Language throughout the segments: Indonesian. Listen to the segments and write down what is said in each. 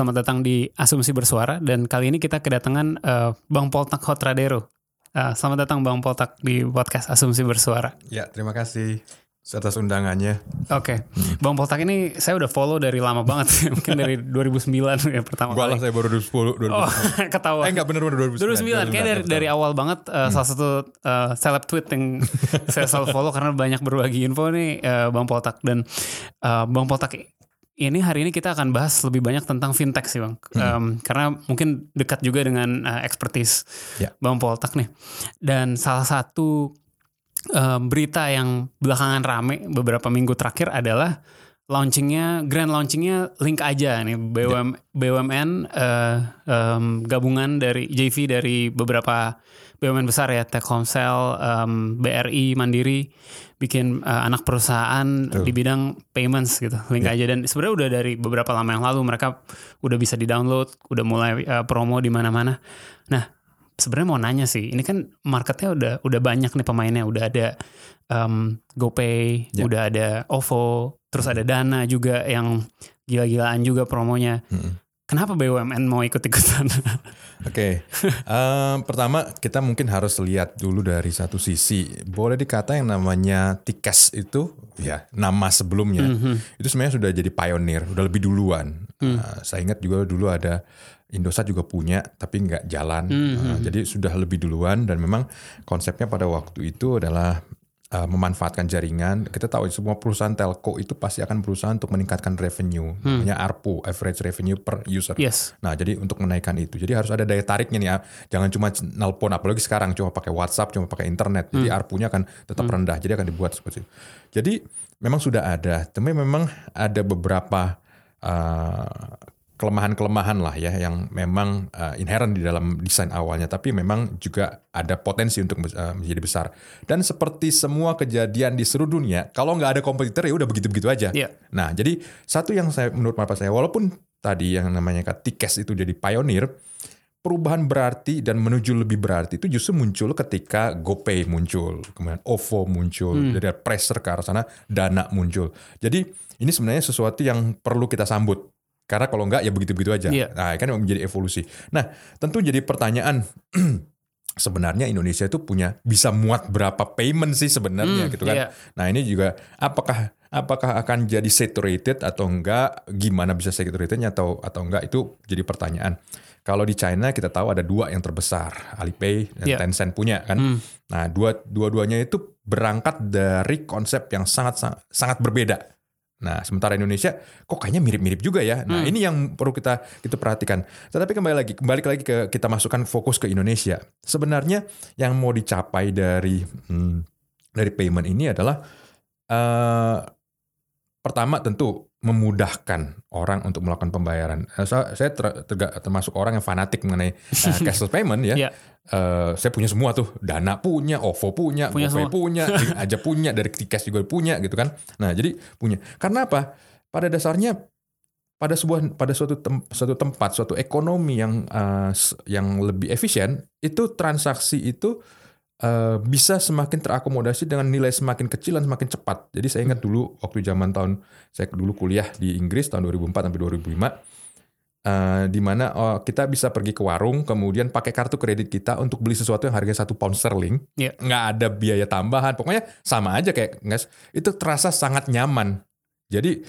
Selamat datang di Asumsi Bersuara dan kali ini kita kedatangan eh, Bang Poltak Hotradero. Eh, selamat datang Bang Poltak di podcast Asumsi Bersuara. Ya, terima kasih atas undangannya. Oke, Bang Poltak ini saya udah follow dari lama banget, mungkin dari 2009 ya pertama Gua kali. saya baru 2010, 2010. Oh, ketawa. Eh enggak bener-bener 2009. 2009 kayak dari dari awal banget eh, salah satu eh, seleb tweet yang saya selalu follow karena banyak berbagi info nih eh, Bang Poltak dan eh, Bang Poltak ini hari ini kita akan bahas lebih banyak tentang fintech sih Bang. Em, karena mungkin dekat juga dengan eh, expertise Ya. Bang Poltak nih. Dan salah satu eh, berita yang belakangan rame beberapa minggu terakhir adalah launchingnya grand launchingnya link aja nih BUM, BUMN eh, em, gabungan dari JV dari beberapa BUMN besar ya Telkomsel, em, BRI, Mandiri bikin eh, anak perusahaan Betul. di bidang payments gitu link aja. Dan sebenarnya udah dari beberapa lama yang lalu mereka udah bisa di download udah mulai eh, promo di mana-mana. Nah sebenarnya mau nanya sih ini kan marketnya udah udah banyak nih pemainnya. Udah ada em, GoPay Ya. udah ada OVO terus ada Dana juga yang gila-gilaan juga promonya. Mm-mm. kenapa BUMN mau ikut-ikutan Oke. Em, pertama kita mungkin harus lihat dulu dari satu sisi. Boleh dikata yang namanya Tikes itu ya nama sebelumnya. Itu sebenarnya sudah jadi pionir, udah lebih duluan. Nah, saya ingat juga dulu ada Indosat juga punya tapi nggak jalan. Nah, jadi sudah lebih duluan dan memang konsepnya pada waktu itu adalah uh, memanfaatkan jaringan. Kita tahu semua perusahaan telco itu pasti akan berusaha untuk meningkatkan revenue, namanya ARPU, average revenue per user. yes Nah, jadi untuk menaikkan itu, jadi harus ada daya tariknya nih ya. Jangan cuma nelpon, apalagi sekarang cuma pakai WhatsApp, cuma pakai internet. Jadi ARPU-nya akan tetap rendah, jadi akan dibuat seperti itu. Jadi memang sudah ada, tapi memang ada beberapa uh, kelemahan-kelemahan lah ya yang memang uh, inherent di dalam desain awalnya, tapi memang juga ada potensi untuk uh, menjadi besar. Dan seperti semua kejadian di seluruh dunia, kalau nggak ada kompetitor ya udah begitu-begitu aja. Iya. Nah, jadi satu yang saya menurut pendapat saya, walaupun tadi yang namanya Tikes itu jadi pionir, perubahan berarti dan menuju lebih berarti itu justru muncul ketika GoPay muncul, kemudian OVO muncul, jadi ada pressure ke arah sana, Dana muncul. Jadi ini sebenarnya sesuatu yang perlu kita sambut. Karena kalau enggak ya begitu-begitu aja. Iya. Nah, kan menjadi evolusi. Nah, tentu jadi pertanyaan sebenarnya Indonesia itu punya bisa muat berapa payment sih sebenarnya Hmm, gitu kan. iya. Nah, ini juga apakah apakah akan jadi saturated atau enggak? Gimana bisa saturatednya atau atau enggak itu jadi pertanyaan. Kalau di China kita tahu ada dua yang terbesar, Alipay dan Iya. Tencent punya kan. Hmm. Nah, dua dua-duanya itu berangkat dari konsep yang sangat sangat, sangat berbeda. Nah, sementara Indonesia kok kayaknya mirip-mirip juga ya. Nah, ini yang perlu kita kita perhatikan. Tetapi kembali lagi, kembali lagi ke kita masukkan fokus ke Indonesia. Sebenarnya yang mau dicapai dari hmm, dari payment ini adalah eh pertama tentu memudahkan orang untuk melakukan pembayaran. Eh, Saya, saya ter- terga- termasuk orang yang fanatik mengenai eh, cashless payment ya. Iya. Eh, saya punya semua tuh, Dana punya, OVO punya, Punya GoPay punya, aja punya, dari Tikes juga punya gitu kan. Nah, jadi punya. Karena apa? Pada dasarnya pada sebuah pada suatu tem- suatu tempat, suatu ekonomi yang s- yang lebih efisien, itu transaksi itu eh, bisa semakin terakomodasi dengan nilai semakin kecil dan semakin cepat. Jadi saya ingat dulu waktu zaman tahun saya dulu kuliah di Inggris tahun 2004 sampai 2005 eh, di mana oh, kita bisa pergi ke warung kemudian pakai kartu kredit kita untuk beli sesuatu yang harganya satu pound sterling Iya. nggak ada biaya tambahan pokoknya sama aja kayak nggak itu terasa sangat nyaman jadi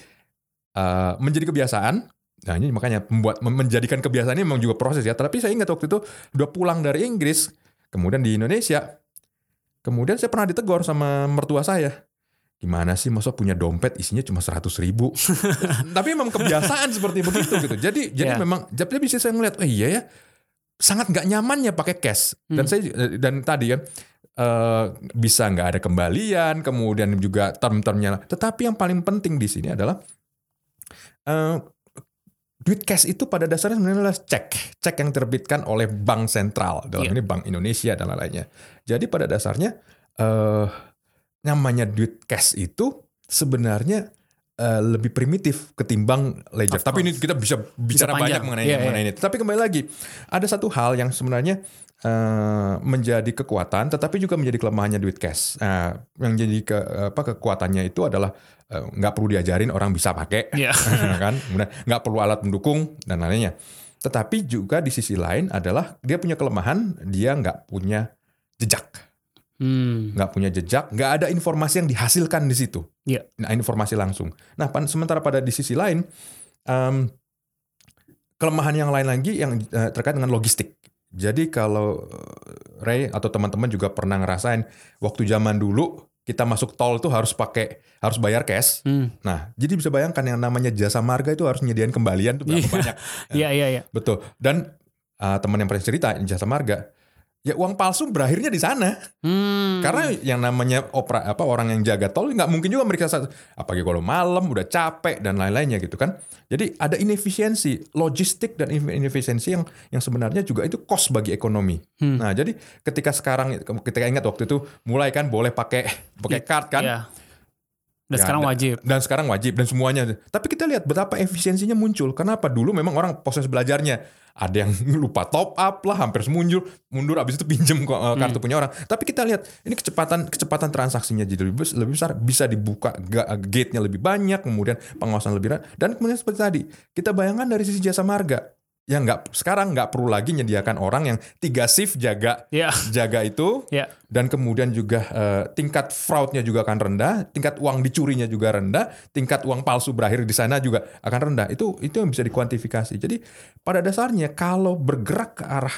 eh, menjadi kebiasaan nah ini makanya membuat menjadikan kebiasaan ini memang juga proses ya tapi saya ingat waktu itu udah pulang dari Inggris kemudian di Indonesia kemudian saya pernah ditegur sama mertua saya gimana sih masa punya dompet isinya cuma 100 ribu? Tapi memang kebiasaan seperti begitu gitu. Jadi jadi Iya. memang jadi bisa saya ngeliat oh iya ya sangat nggak nyamannya pakai cash. Dan saya dan tadi kan eh, bisa nggak ada kembalian kemudian juga term-termnya. Tetapi yang paling penting di sini adalah eh, duit cash itu pada dasarnya sebenarnya adalah cek, cek yang terbitkan oleh bank sentral dalam Iya. ini Bank Indonesia dan lain-lainnya. Jadi pada dasarnya eh namanya duit cash itu sebenarnya eh, lebih primitif ketimbang ledger. Of Tapi ini kita bisa bicara panjang. banyak mengenai Iya, mengenai ini. Tapi kembali lagi, ada satu hal yang sebenarnya eh, menjadi kekuatan, tetapi juga menjadi kelemahannya duit cash. Nah, yang jadi ke, apa kekuatannya itu adalah eh, nggak perlu diajarin orang bisa pakai, Iya. kan? Kemudian nggak perlu alat pendukung dan lainnya. Tetapi juga di sisi lain adalah dia punya kelemahan, dia nggak punya jejak, Hmm. nggak punya jejak, nggak ada informasi yang dihasilkan di situ. Iya. Nah, informasi langsung. Nah, pan- sementara pada di sisi lain, em, kelemahan yang lain lagi yang eh, terkait dengan logistik. Jadi kalau eh, Ray atau teman-teman juga pernah ngerasain waktu zaman dulu kita masuk tol itu harus pakai harus bayar cash. Hmm. Nah, jadi bisa bayangkan yang namanya jasa marga itu harus nyediain kembalian tuh berapa Iya. banyak. Iya iya iya. Betul. Dan uh, teman yang pernah cerita jasa marga, ya uang palsu berakhirnya di sana. Hmm. Karena yang namanya opera apa orang yang jaga tol nggak mungkin juga mereka saat apalagi kalau malam udah capek dan lain-lainnya gitu kan. Jadi ada inefisiensi logistik dan inefisiensi yang yang sebenarnya juga itu cost bagi ekonomi. Hmm. Nah, jadi ketika sekarang ketika ingat waktu itu mulai kan boleh pakai pakai card kan. Iya. Dan Ya, sekarang wajib. Dan sekarang wajib dan semuanya. Tapi kita lihat betapa efisiensinya muncul. Kenapa? Dulu memang orang proses belajarnya ada yang lupa top up lah, hampir semundur, mundur abis itu pinjem eh, kartu punya orang. Tapi kita lihat ini kecepatan kecepatan transaksinya jadi lebih, lebih besar, bisa dibuka ga- gate-nya lebih banyak, kemudian pengawasan lebih rendah. Dan kemudian seperti tadi, kita bayangkan dari sisi jasa marga. Ya nggak sekarang nggak perlu lagi menyediakan orang yang tiga shift jaga Iya. jaga itu Iya. dan kemudian juga eh, tingkat fraudnya juga akan rendah, tingkat uang dicurinya juga rendah, tingkat uang palsu berakhir di sana juga akan rendah. Itu itu yang bisa dikuantifikasi. Jadi pada dasarnya kalau bergerak ke arah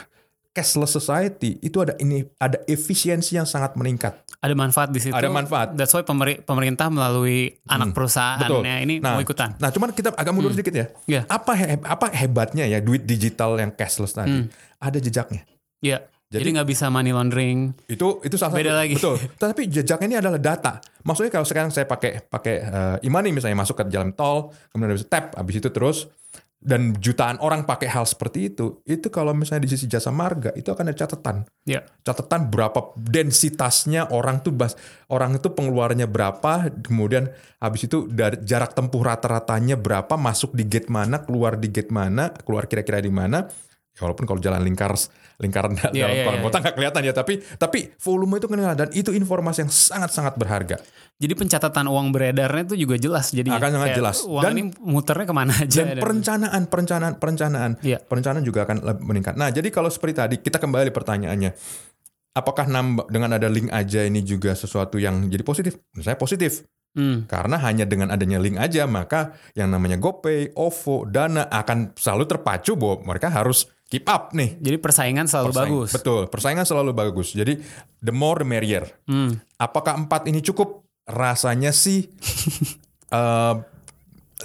cashless society itu ada ini ada efisiensi yang sangat meningkat. Ada manfaat di situ. Ada manfaat. That's why pemeri- pemerintah melalui anak perusahaannya ini Nah, mau ikutan. Nah, cuman kita agak mundur sedikit ya. Iya. Apa he- apa hebatnya ya duit digital yang cashless tadi? Ada jejaknya. Iya. Jadi- Jadi nggak bisa money laundering. itu itu salah Beda satu lagi. betul tapi jejaknya ini adalah data maksudnya kalau sekarang saya pakai pakai uh, imani misalnya masuk ke jalan tol kemudian habis tap habis itu terus dan jutaan orang pakai hal seperti itu itu kalau misalnya di sisi jasa marga itu akan ada catatan Iya. catatan berapa densitasnya orang tuh bas orang itu pengeluarannya berapa kemudian habis itu dari jarak tempuh rata-ratanya berapa masuk di gate mana keluar di gate mana keluar kira-kira di mana ya walaupun kalau jalan lingkar lingkaran dalam iya, kolam iya. kota nggak kelihatan ya tapi tapi volume itu kenal dan itu informasi yang sangat-sangat berharga Jadi pencatatan uang beredarnya itu juga jelas. Jadi Akan sangat jelas. Uang Dan- ini muternya ke mana aja. dan perencanaan perencanaan perencanaan Iya. perencanaan juga akan meningkat. Nah, jadi kalau seperti tadi kita kembali pertanyaannya, apakah nambah dengan ada link aja ini juga sesuatu yang jadi positif? Menurut Saya positif Hmm. karena hanya dengan adanya link aja maka yang namanya GoPay, OVO, Dana akan selalu terpacu bahwa mereka harus keep up nih. Jadi persaingan selalu Persaing- bagus. Betul, persaingan selalu bagus. Jadi the more the merrier. Hmm. Apakah empat ini cukup? Rasanya sih eh,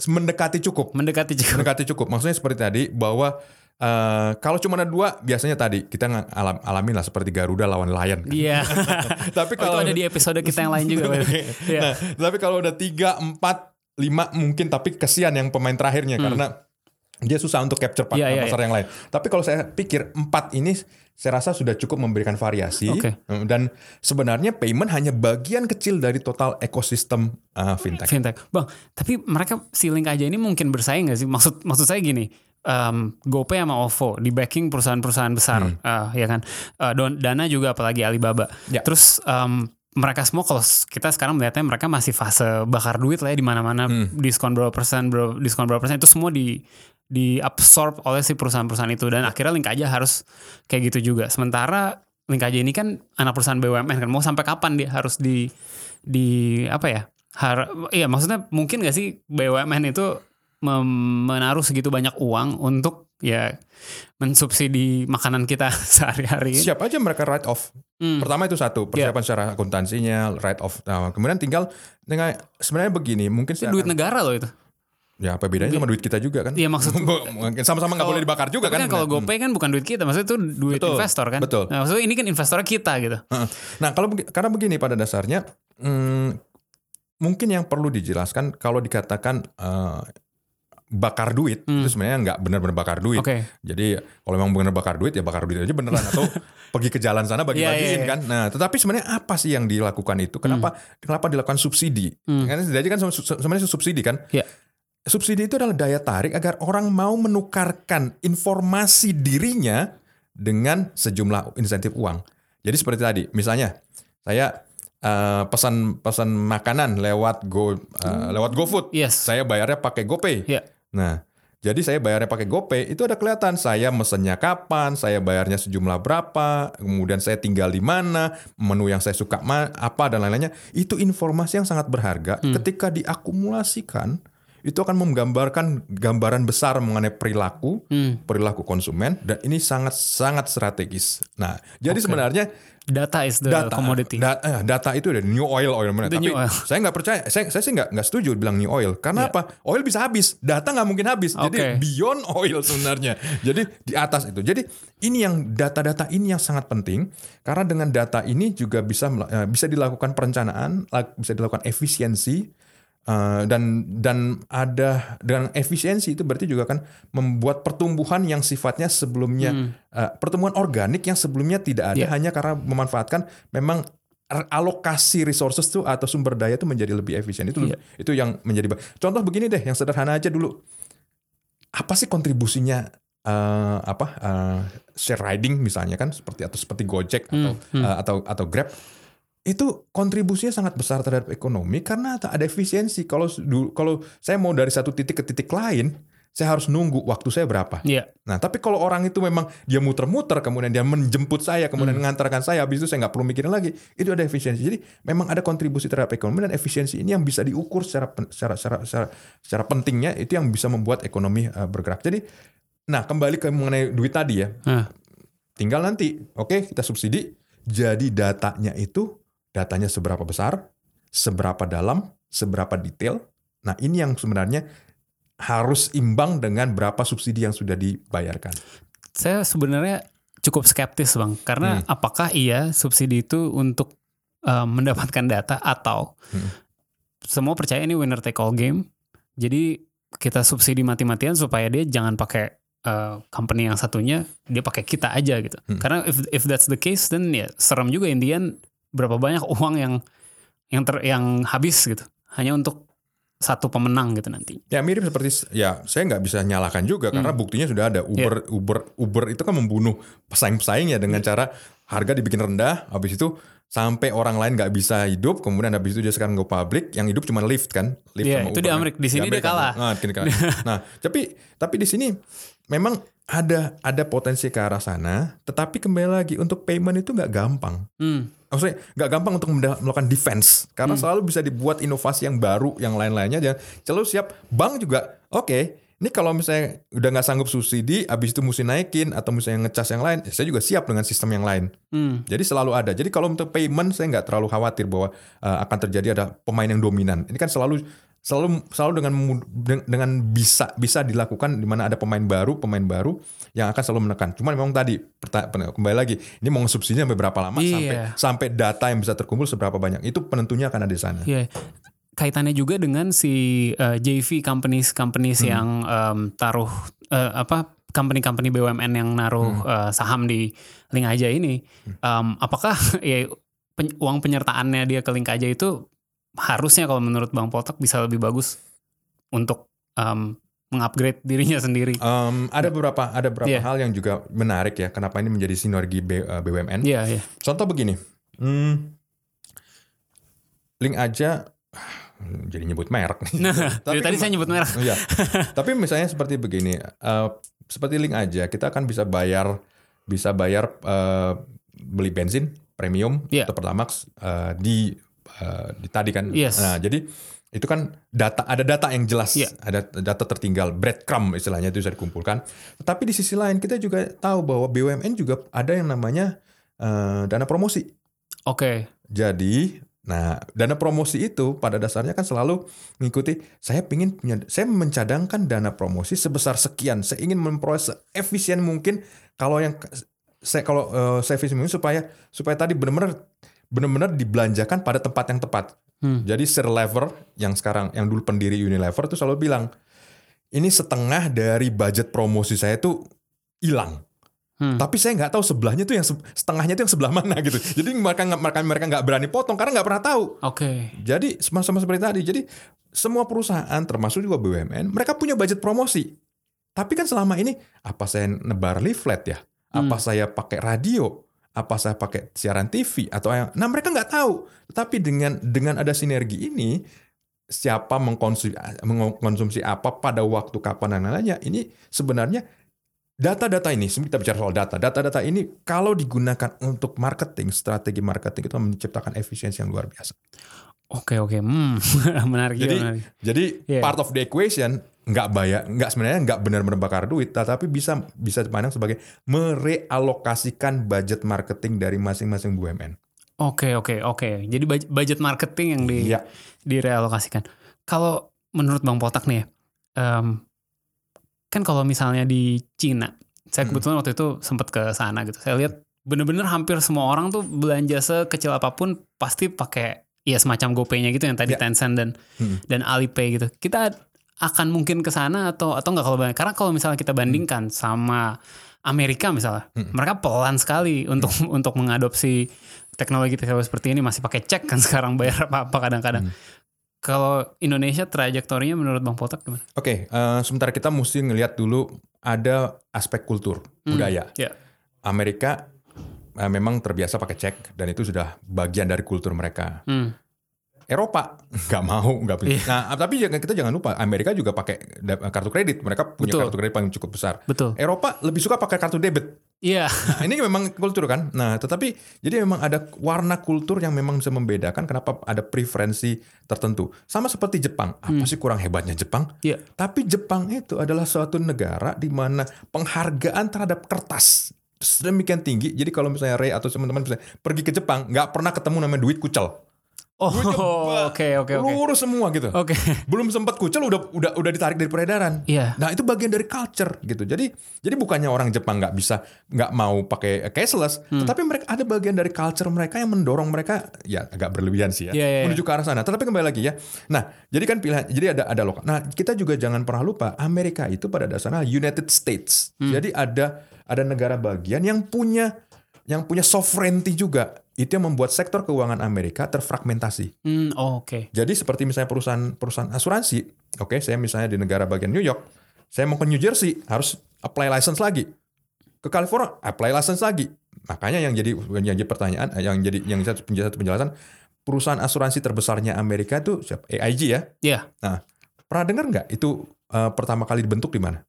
mendekati cukup Mendekati juga. mendekati cukup. Maksudnya seperti tadi bahwa eh, kalau cuma ada dua biasanya tadi kita alam, alamin lah seperti Garuda lawan Lion. Iya. Tapi Oh, itu kalau ada di episode kita yang lain juga. Iya. nah, tapi kalau udah tiga, empat, lima mungkin tapi kesian yang pemain terakhirnya karena dia susah untuk capture. Iya, iya, pasar yang lain. Tapi kalau saya pikir empat ini saya rasa sudah cukup memberikan variasi Oke. dan sebenarnya payment hanya bagian kecil dari total ekosistem uh, fintech. fintech. Bang, tapi mereka si Link aja ini mungkin bersaing gak sih? Maksud maksud saya gini, um, GoPay sama OVO di backing perusahaan-perusahaan besar, Hmm. uh, ya kan? Uh, don- Dana juga apalagi Alibaba. Ya. Terus um, mereka semua kalau kita sekarang melihatnya mereka masih fase bakar duit lah ya di mana-mana Hmm. diskon berapa persen, bro, diskon berapa persen itu semua di di absorb oleh si perusahaan-perusahaan itu dan akhirnya Link aja harus kayak gitu juga. Sementara Link aja ini kan anak perusahaan BUMN kan mau sampai kapan dia harus di di apa ya? Har, iya maksudnya mungkin gak sih BUMN itu menaruh segitu banyak uang untuk ya mensubsidi makanan kita sehari-hari. Siap aja mereka write off. Hmm. Pertama itu satu persiapan secara akuntansinya write off. Nah, kemudian tinggal dengan sebenarnya begini mungkin sih duit akan- negara loh itu. Ya apa bedanya sama duit kita juga kan? Iya, maksud- Mungkin sama-sama nggak boleh dibakar juga Tapi kan? kan kalau Hmm. GoPay kan bukan duit kita, maksudnya itu duit Betul, investor kan. betul. Nah, maksudnya ini kan investornya kita gitu. Nah, kalau karena begini pada dasarnya, hmm, mungkin yang perlu dijelaskan kalau dikatakan eh, bakar duit itu sebenarnya nggak benar-benar bakar duit. Oke. Jadi kalau memang benar bakar duit ya bakar duit aja beneran atau pergi ke jalan sana bagi-bagiin Iya, iya, iya. kan. Nah, tetapi sebenarnya apa sih yang dilakukan itu? Kenapa kenapa dilakukan subsidi? Karena jadi kan se- sebenarnya subsidi kan. Ya. Subsidi itu adalah daya tarik agar orang mau menukarkan informasi dirinya dengan sejumlah insentif uang. Jadi seperti tadi, misalnya saya eh, pesan pesan makanan lewat Go eh, lewat GoFood. Yes. Saya bayarnya pakai GoPay. Ya. Nah, jadi saya bayarnya pakai GoPay, itu ada kelihatan saya mesennya kapan, saya bayarnya sejumlah berapa, kemudian saya tinggal di mana, menu yang saya suka apa dan lain-lainnya. Itu informasi yang sangat berharga ketika diakumulasikan itu akan menggambarkan gambaran besar mengenai perilaku, perilaku konsumen dan ini sangat sangat strategis. Nah, jadi sebenarnya Data is the data commodity. da- eh, data itu udah new oil oil mana. The Tapi new oil. saya nggak percaya. Saya saya sih nggak nggak setuju bilang new oil. Karena apa? Oil bisa habis. Data nggak mungkin habis. Jadi Oke. beyond oil sebenarnya. Jadi di atas itu. Jadi ini yang data-data ini yang sangat penting karena dengan data ini juga bisa eh, bisa dilakukan perencanaan, bisa dilakukan efisiensi. Eh, dan dan ada dengan efisiensi itu berarti juga akan membuat pertumbuhan yang sifatnya sebelumnya eh, pertumbuhan organik yang sebelumnya tidak ada Iya. hanya karena memanfaatkan memang alokasi resources tuh atau sumber daya itu menjadi lebih efisien. Itu Iya. itu yang menjadi contoh begini deh yang sederhana aja dulu. Apa sih kontribusinya eh, apa eh, share riding misalnya kan seperti atau seperti Gojek atau eh, atau atau Grab itu kontribusinya sangat besar terhadap ekonomi karena ada efisiensi kalau kalau saya mau dari satu titik ke titik lain saya harus nunggu waktu saya berapa Iya. Nah, tapi kalau orang itu memang dia muter-muter, kemudian dia menjemput saya, kemudian mengantarkan saya, habis itu saya nggak perlu mikirin lagi, itu ada efisiensi. Jadi memang ada kontribusi terhadap ekonomi dan efisiensi ini yang bisa diukur secara secara secara secara, secara pentingnya itu yang bisa membuat ekonomi uh, bergerak. Jadi, nah kembali ke mengenai duit tadi ya, Nah, tinggal nanti, oke kita subsidi, jadi datanya itu datanya seberapa besar, seberapa dalam, seberapa detail. Nah ini yang sebenarnya harus imbang dengan berapa subsidi yang sudah dibayarkan. saya sebenarnya cukup skeptis bang, karena apakah iya subsidi itu untuk uh, mendapatkan data atau Hmm. semua percaya ini winner take all game, jadi kita subsidi mati-matian supaya dia jangan pakai uh, company yang satunya, dia pakai kita aja gitu. Hmm. Karena if if that's the case, then ya serem juga Indian berapa banyak uang yang yang ter yang habis gitu, hanya untuk satu pemenang gitu nanti. Ya mirip seperti ya saya nggak bisa nyalakan juga karena buktinya sudah ada. Uber Uber Uber itu kan membunuh pesaing-pesaingnya dengan cara harga dibikin rendah, habis itu sampai orang lain nggak bisa hidup, kemudian habis itu dia sekarang go public, yang hidup cuma Lyft kan, Lyft Iya, sama itu Uber di kan. Amerika. Di sini dia Amerika. kalah. Nah, di sini kalah. nah, tapi tapi di sini memang ada ada potensi ke arah sana, tetapi kembali lagi untuk payment itu nggak gampang Hmm. maksudnya nggak gampang untuk melakukan defense karena selalu bisa dibuat inovasi yang baru yang lain-lainnya dan selalu siap bank juga oke ini kalau misalnya udah nggak sanggup subsidi habis itu mesti naikin atau misalnya ngecas yang lain ya saya juga siap dengan sistem yang lain Hmm. jadi selalu ada jadi kalau untuk payment saya nggak terlalu khawatir bahwa uh, akan terjadi ada pemain yang dominan ini kan selalu selalu selalu dengan dengan bisa bisa dilakukan di mana ada pemain baru pemain baru yang akan selalu menekan. Cuman memang tadi kembali lagi ini mau subsidi sampai berapa lama Iya. sampai sampai data yang bisa terkumpul seberapa banyak itu penentunya akan ada di sana. Iya. Kaitannya juga dengan si uh, JV companies companies Hmm. yang um, taruh uh, apa company-company BUMN yang naruh Hmm. uh, saham di Link Aja ini, um, apakah ya pen- uang penyertaannya dia ke Link Aja itu harusnya kalau menurut Bang Potok bisa lebih bagus untuk um, mengupgrade dirinya sendiri? Um, ada beberapa ada beberapa Iya. hal yang juga menarik ya kenapa ini menjadi sinergi B- uh, BUMN. Iya, iya. Contoh begini, hmm, link aja jadi nyebut merek. Nah, Tapi tadi kan- saya nyebut merek. Iya. Tapi misalnya seperti begini, eh, seperti link aja, kita akan bisa bayar, bisa bayar eh, beli bensin premium Iya. atau pertamax eh, di eh, di tadi kan. Yes. Nah, jadi itu kan data ada data yang jelas, Iya. ada data tertinggal, breadcrumb istilahnya itu bisa dikumpulkan. Tetapi di sisi lain kita juga tahu bahwa BUMN juga ada yang namanya eh, dana promosi. Oke. Jadi, nah dana promosi itu pada dasarnya kan selalu mengikuti saya ingin punya, saya mencadangkan dana promosi sebesar sekian. Saya ingin memperoleh seefisien mungkin kalau yang saya kalau eh, seefisien mungkin supaya supaya tadi benar-benar benar-benar dibelanjakan pada tempat yang tepat. Hmm. Jadi Sir Lever yang sekarang yang dulu pendiri Unilever itu selalu bilang ini setengah dari budget promosi saya tuh hilang. Hmm. Tapi saya nggak tahu sebelahnya tuh yang se- setengahnya tuh yang sebelah mana gitu. Jadi mereka mereka mereka nggak berani potong karena nggak pernah tahu. Oke. Jadi sama-sama seperti tadi. Jadi semua perusahaan termasuk juga BUMN mereka punya budget promosi. Tapi kan selama ini apa saya nebar leaflet ya? Apa saya pakai radio? Apa saya pakai siaran TV atau yang Nah, mereka nggak tahu. Tetapi dengan dengan ada sinergi ini siapa mengkonsumsi mengkonsumsi apa pada waktu kapan dan lain-lainnya ini sebenarnya data-data ini kita bicara soal data data-data ini kalau digunakan untuk marketing strategi marketing itu menciptakan efisiensi yang luar biasa Oke oke. Hmm. menarik jadi menarik. jadi Iya. part of the equation nggak bayar nggak sebenarnya nggak benar-benar bakar duit tetapi bisa bisa dipandang sebagai merealokasikan budget marketing dari masing-masing BUMN Oke oke oke. Jadi budget marketing yang di Iya. direalokasikan. Kalau menurut Bang Potak nih, em, kan kalau misalnya di Cina, saya Hmm. kebetulan waktu itu sempat ke sana gitu. Saya lihat bener-bener hampir semua orang tuh belanja sekecil apa pun pasti pakai ya semacam GoPay-nya gitu yang tadi Ya. Tencent dan Hmm. dan Alipay gitu. Kita akan mungkin ke sana atau atau nggak kalau karena kalau misalnya kita bandingkan sama Amerika misalnya, Hmm. mereka pelan sekali untuk untuk mengadopsi teknologi teknologi seperti ini masih pakai cek kan sekarang bayar apa apa kadang-kadang. Hmm. Kalau Indonesia trajektorinya menurut Bang Potak gimana? Oke, eh, sementara kita mesti ngelihat dulu ada aspek kultur Hmm, budaya. ya. Amerika eh, memang terbiasa pakai cek dan itu sudah bagian dari kultur mereka. Hmm. Eropa nggak mau nggak punya. Iya. Nah tapi jangan kita jangan lupa Amerika juga pakai kartu kredit. Mereka punya Betul. kartu kredit paling cukup besar. Betul. Eropa lebih suka pakai kartu debit. Iya. Nah, ini memang kultur kan. Nah tetapi jadi memang ada warna kultur yang memang bisa membedakan kenapa ada preferensi tertentu. Sama seperti Jepang. Apa sih kurang hebatnya Jepang? Iya. Tapi Jepang itu adalah suatu negara di mana penghargaan terhadap kertas sedemikian tinggi. Jadi kalau misalnya Ray atau teman-teman pergi ke Jepang, nggak pernah ketemu namanya duit kucel. Oh, oke oke oke. Lurus semua gitu. Oke. Belum sempat kucel udah udah udah ditarik dari peredaran. Iya. Nah itu bagian dari culture gitu. Jadi jadi bukannya orang Jepang nggak bisa nggak mau pakai cashless, Hmm. tetapi mereka ada bagian dari culture mereka yang mendorong mereka ya agak berlebihan sih ya Iya, iya, iya. menuju ke arah sana. Tetapi kembali lagi ya. Nah jadi kan pilihan jadi ada ada lokal. Nah kita juga jangan pernah lupa Amerika itu pada dasarnya United States. Hmm. Jadi ada ada negara bagian yang punya yang punya sovereignty juga. Itu yang membuat sektor keuangan Amerika terfragmentasi. Hmm, oh, oke. Jadi seperti misalnya perusahaan perusahaan asuransi, oke, saya misalnya di negara bagian New York, saya mau ke New Jersey harus apply license lagi. Ke California apply license lagi. Makanya yang jadi yang jadi pertanyaan, eh, yang jadi yang satu penjelasan, penjelasan perusahaan asuransi terbesarnya Amerika itu siapa? AIG ya. Iya. Nah, pernah dengar nggak itu eh, pertama kali dibentuk di mana?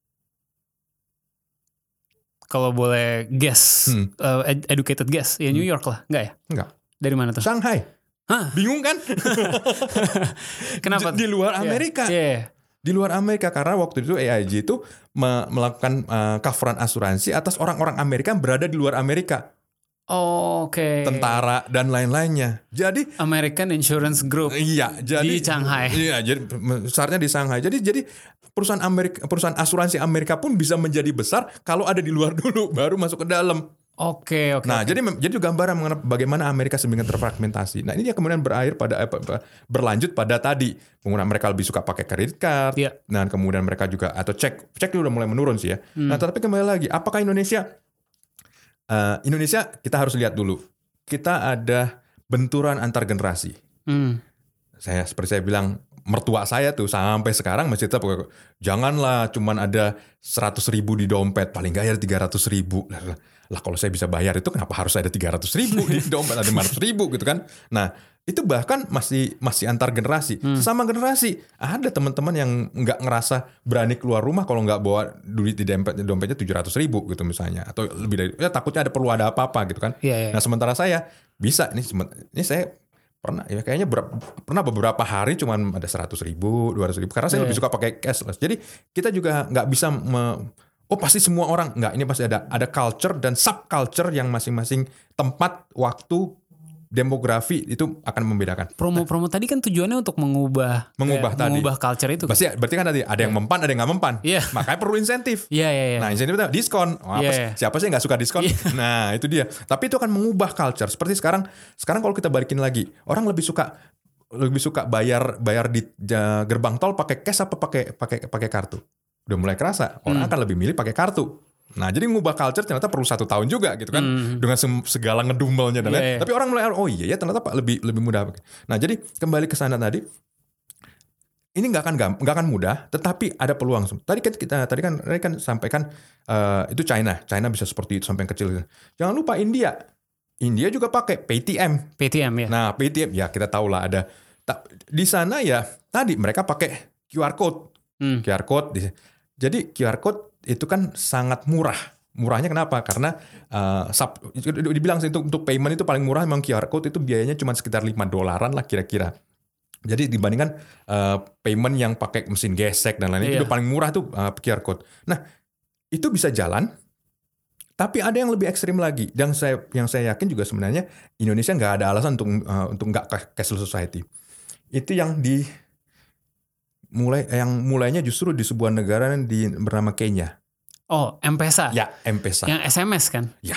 Kalau boleh guess, Hmm. uh, ed- educated guess, ya New York lah, enggak ya? Enggak. Dari mana tuh? Shanghai. Hah? Bingung kan? Kenapa? Di, di luar Iya. Amerika. Iya. di luar Amerika karena waktu itu AIG itu me- melakukan uh, coveran asuransi atas orang-orang Amerika yang berada di luar Amerika, Oh, Oke. tentara dan lain-lainnya. Jadi American Insurance Group. iya, jadi Di Shanghai. Iya, jadi besarnya di Shanghai. Jadi jadi perusahaan Amerika perusahaan asuransi Amerika pun bisa menjadi besar kalau ada di luar dulu baru masuk ke dalam. Oke oke. Nah, oke. jadi jadi gambaran mengenai bagaimana Amerika sedemikian terfragmentasi. Nah, ini yang kemudian berakhir pada berlanjut pada tadi penggunaan mereka lebih suka pakai kredit card. Iya. Dan kemudian mereka juga atau cek, cek itu udah mulai menurun sih ya. Hmm. Nah, tetapi kembali lagi, apakah Indonesia eh, Indonesia kita harus lihat dulu. Kita ada benturan antar generasi. Hmm. Saya seperti saya bilang mertua saya tuh sampai sekarang masih tetap janganlah cuman ada 100 ribu di dompet paling gak ya 300 ribu. Lah, lah, lah kalau saya bisa bayar itu kenapa harus ada 300 ribu di dompet ada 500 ribu gitu kan? Nah itu bahkan masih masih antar generasi. Sesama generasi. Ada teman-teman yang nggak ngerasa berani keluar rumah kalau nggak bawa duit di dompet dompetnya 700 ribu gitu misalnya. Atau lebih dari ya takutnya ada perlu ada apa-apa gitu kan? Iya iya. Nah sementara saya bisa. Ini ini saya pernah ya kayaknya ber- pernah beberapa hari cuman ada 100 ribu 200 ribu karena saya Iya. lebih suka pakai cashless jadi kita juga nggak bisa me- oh pasti semua orang nggak ini pasti ada ada culture dan subculture yang masing-masing tempat waktu demografi itu akan membedakan Promo-promo tadi kan tujuannya untuk mengubah Mengubah kayak tadi. mengubah culture itu. kan? pasti berarti kan tadi ada yang mempan ada yang nggak mempan Iya. makanya perlu insentif Iya iya iya. Nah insentif itu diskon. Oh, apa Iya. Siapa sih yang nggak suka diskon? Nah itu dia. Tapi itu akan mengubah culture. Seperti sekarang, sekarang kalau kita balikin lagi, orang lebih suka lebih suka bayar bayar di gerbang tol pakai cash apa pakai pakai pakai kartu? udah mulai kerasa orang akan lebih milih pakai kartu. Nah jadi ngubah culture ternyata perlu satu tahun juga gitu kan dengan sem- segala ngedumelnya dan lain. iya. Tapi orang mulai oh iya ya ternyata pak lebih lebih mudah. Nah jadi kembali ke sana tadi ini nggak akan nggak akan mudah, tetapi ada peluang. Tadi kan kita tadi kan tadi kan sampaikan eh, itu China, China bisa seperti itu sampai yang kecil. Jangan lupa India, India juga pakai PayTM. PTM ya. Nah PayTM ya kita tahu lah ada. Di sana ya tadi mereka pakai QR code, Hmm. QR code. di- Jadi QR code itu kan sangat murah. Murahnya kenapa? Karena eh, sub, dibilang sih untuk, untuk payment itu paling murah memang QR code itu biayanya cuma sekitar 5 dolaran lah kira-kira. Jadi dibandingkan eh, payment yang pakai mesin gesek dan lain-lain Iya. itu paling murah tuh eh, QR code. Nah, itu bisa jalan tapi ada yang lebih ekstrim lagi. Dan saya yang saya yakin juga sebenarnya Indonesia nggak ada alasan untuk eh, untuk nggak ca- cashless society. Itu yang di mulai yang mulainya justru di sebuah negara yang di bernama Kenya. Oh, M-Pesa. Ya, M-Pesa. Yang SMS kan? Ya.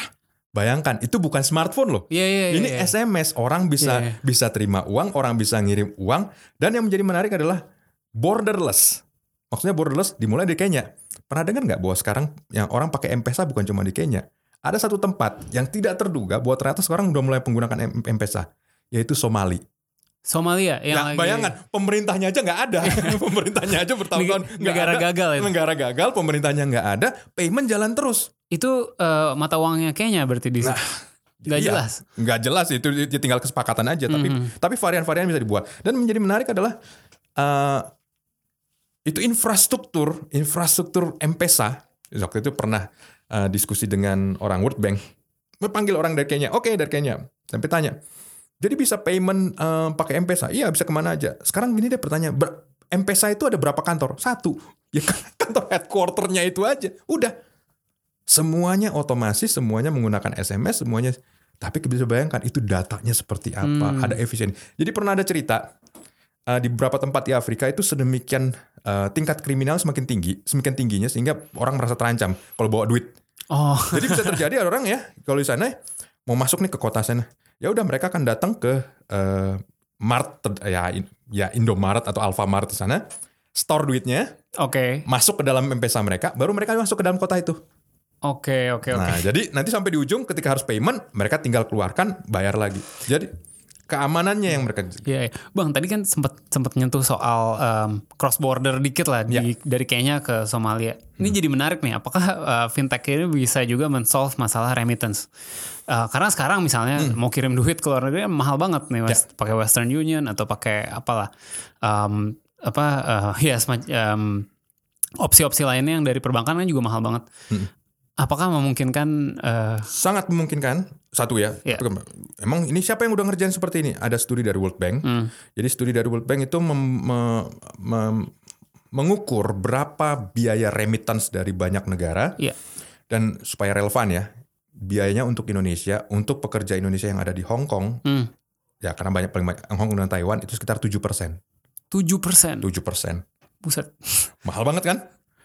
Bayangkan itu bukan smartphone loh. Iya, iya, iya. Ini iya. SMS, orang bisa Iya, iya. bisa terima uang, orang bisa ngirim uang, dan yang menjadi menarik adalah borderless. Maksudnya borderless dimulai di Kenya. Pernah dengar nggak bahwa sekarang yang orang pakai M-Pesa bukan cuma di Kenya? Ada satu tempat yang tidak terduga bahwa ternyata sekarang udah mulai menggunakan M-Pesa, yaitu Somali. Somalia yang Ya, lagi- bayangkan pemerintahnya aja nggak ada, pemerintahnya aja bertahun-tahun negara ada. gagal itu. Negara gagal, pemerintahnya nggak ada, payment jalan terus. Itu eh, mata uangnya Kenya berarti di situ. Nggak Iya, jelas. Nggak jelas itu itu tinggal kesepakatan aja. Tapi Mhm. tapi varian-varian bisa dibuat. Dan menjadi menarik adalah eh, itu infrastruktur infrastruktur M-Pesa. Waktu itu pernah eh, diskusi dengan orang World Bank. Panggil orang dari Kenya. Oke dari Kenya. Sampai tanya. Jadi bisa payment eh, pakai M-Pesa? Iya bisa ke mana aja. Sekarang gini dia bertanya. "Ber- M-Pesa itu ada berapa kantor? Satu. Ya kantor headquarternya itu aja. Udah. Semuanya otomasi, semuanya menggunakan SMS, semuanya. Tapi bisa bayangkan itu datanya seperti apa, Hmm. ada efisien. Jadi pernah ada cerita uh, di beberapa tempat di Afrika itu sedemikian uh, tingkat kriminal semakin tinggi, semakin tingginya sehingga orang merasa terancam kalau bawa duit. Oh, Jadi bisa terjadi ada orang ya kalau di sana mau masuk nih ke kota sana, ya udah mereka akan datang ke uh, Mart ya ya Indomaret atau Alfamart di sana, store duitnya, oke. masuk ke dalam M-Pesa mereka, baru mereka masuk ke dalam kota itu. Oke, oke, oke. Nah, jadi nanti sampai di ujung ketika harus payment, mereka tinggal keluarkan, bayar lagi. Jadi keamanannya yang mereka Iya, iya. Bang, tadi kan sempat sempat nyentuh soal cross border dikit lah di, Ya. dari Kenya ke Somalia. Ini Hmm. jadi menarik nih. Apakah uh, fintech ini bisa juga men-solve masalah remittance? Uh, karena sekarang misalnya Hmm. mau kirim duit ke luar negeri mahal banget nih. West, pakai Western Union atau pakai apalah, um, apa uh, ya semac- um, opsi-opsi lainnya yang dari perbankan kan juga mahal banget. Hmm. Apakah memungkinkan uh, sangat memungkinkan satu ya. Ya. Emang ini siapa yang udah ngerjain seperti ini? Ada studi dari World Bank. hmm, Jadi studi dari World Bank itu mem- me- mem- mengukur berapa biaya remittance dari banyak negara Iya. dan supaya relevan ya biayanya untuk Indonesia untuk pekerja Indonesia yang ada di Hong Kong hmm, ya karena banyak paling banyak Hong Kong dan Taiwan itu sekitar 7 persen 7 persen. 7 persen Buset. mahal banget kan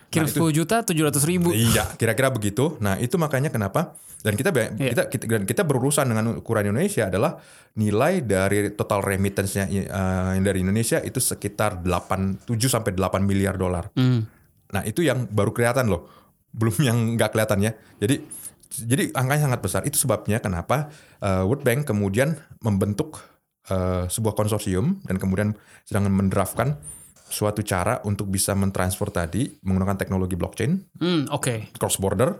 Kirim Nah, itu- 10 juta 700 ribu. Iya, kira-kira begitu. Nah, itu makanya kenapa dan kita Iya. kita kita, dan kita berurusan dengan ukuran Indonesia adalah nilai dari total remittance-nya yang dari Indonesia itu sekitar 8 7 sampai 8 miliar dolar. Hmm. Nah, itu yang baru kelihatan loh. Belum yang nggak kelihatan ya. Jadi jadi angkanya sangat besar. Itu sebabnya kenapa eh, World Bank kemudian membentuk eh, sebuah konsorsium dan kemudian sedang mendraftkan suatu cara untuk bisa mentransfer tadi menggunakan teknologi blockchain Hmm, oke. cross border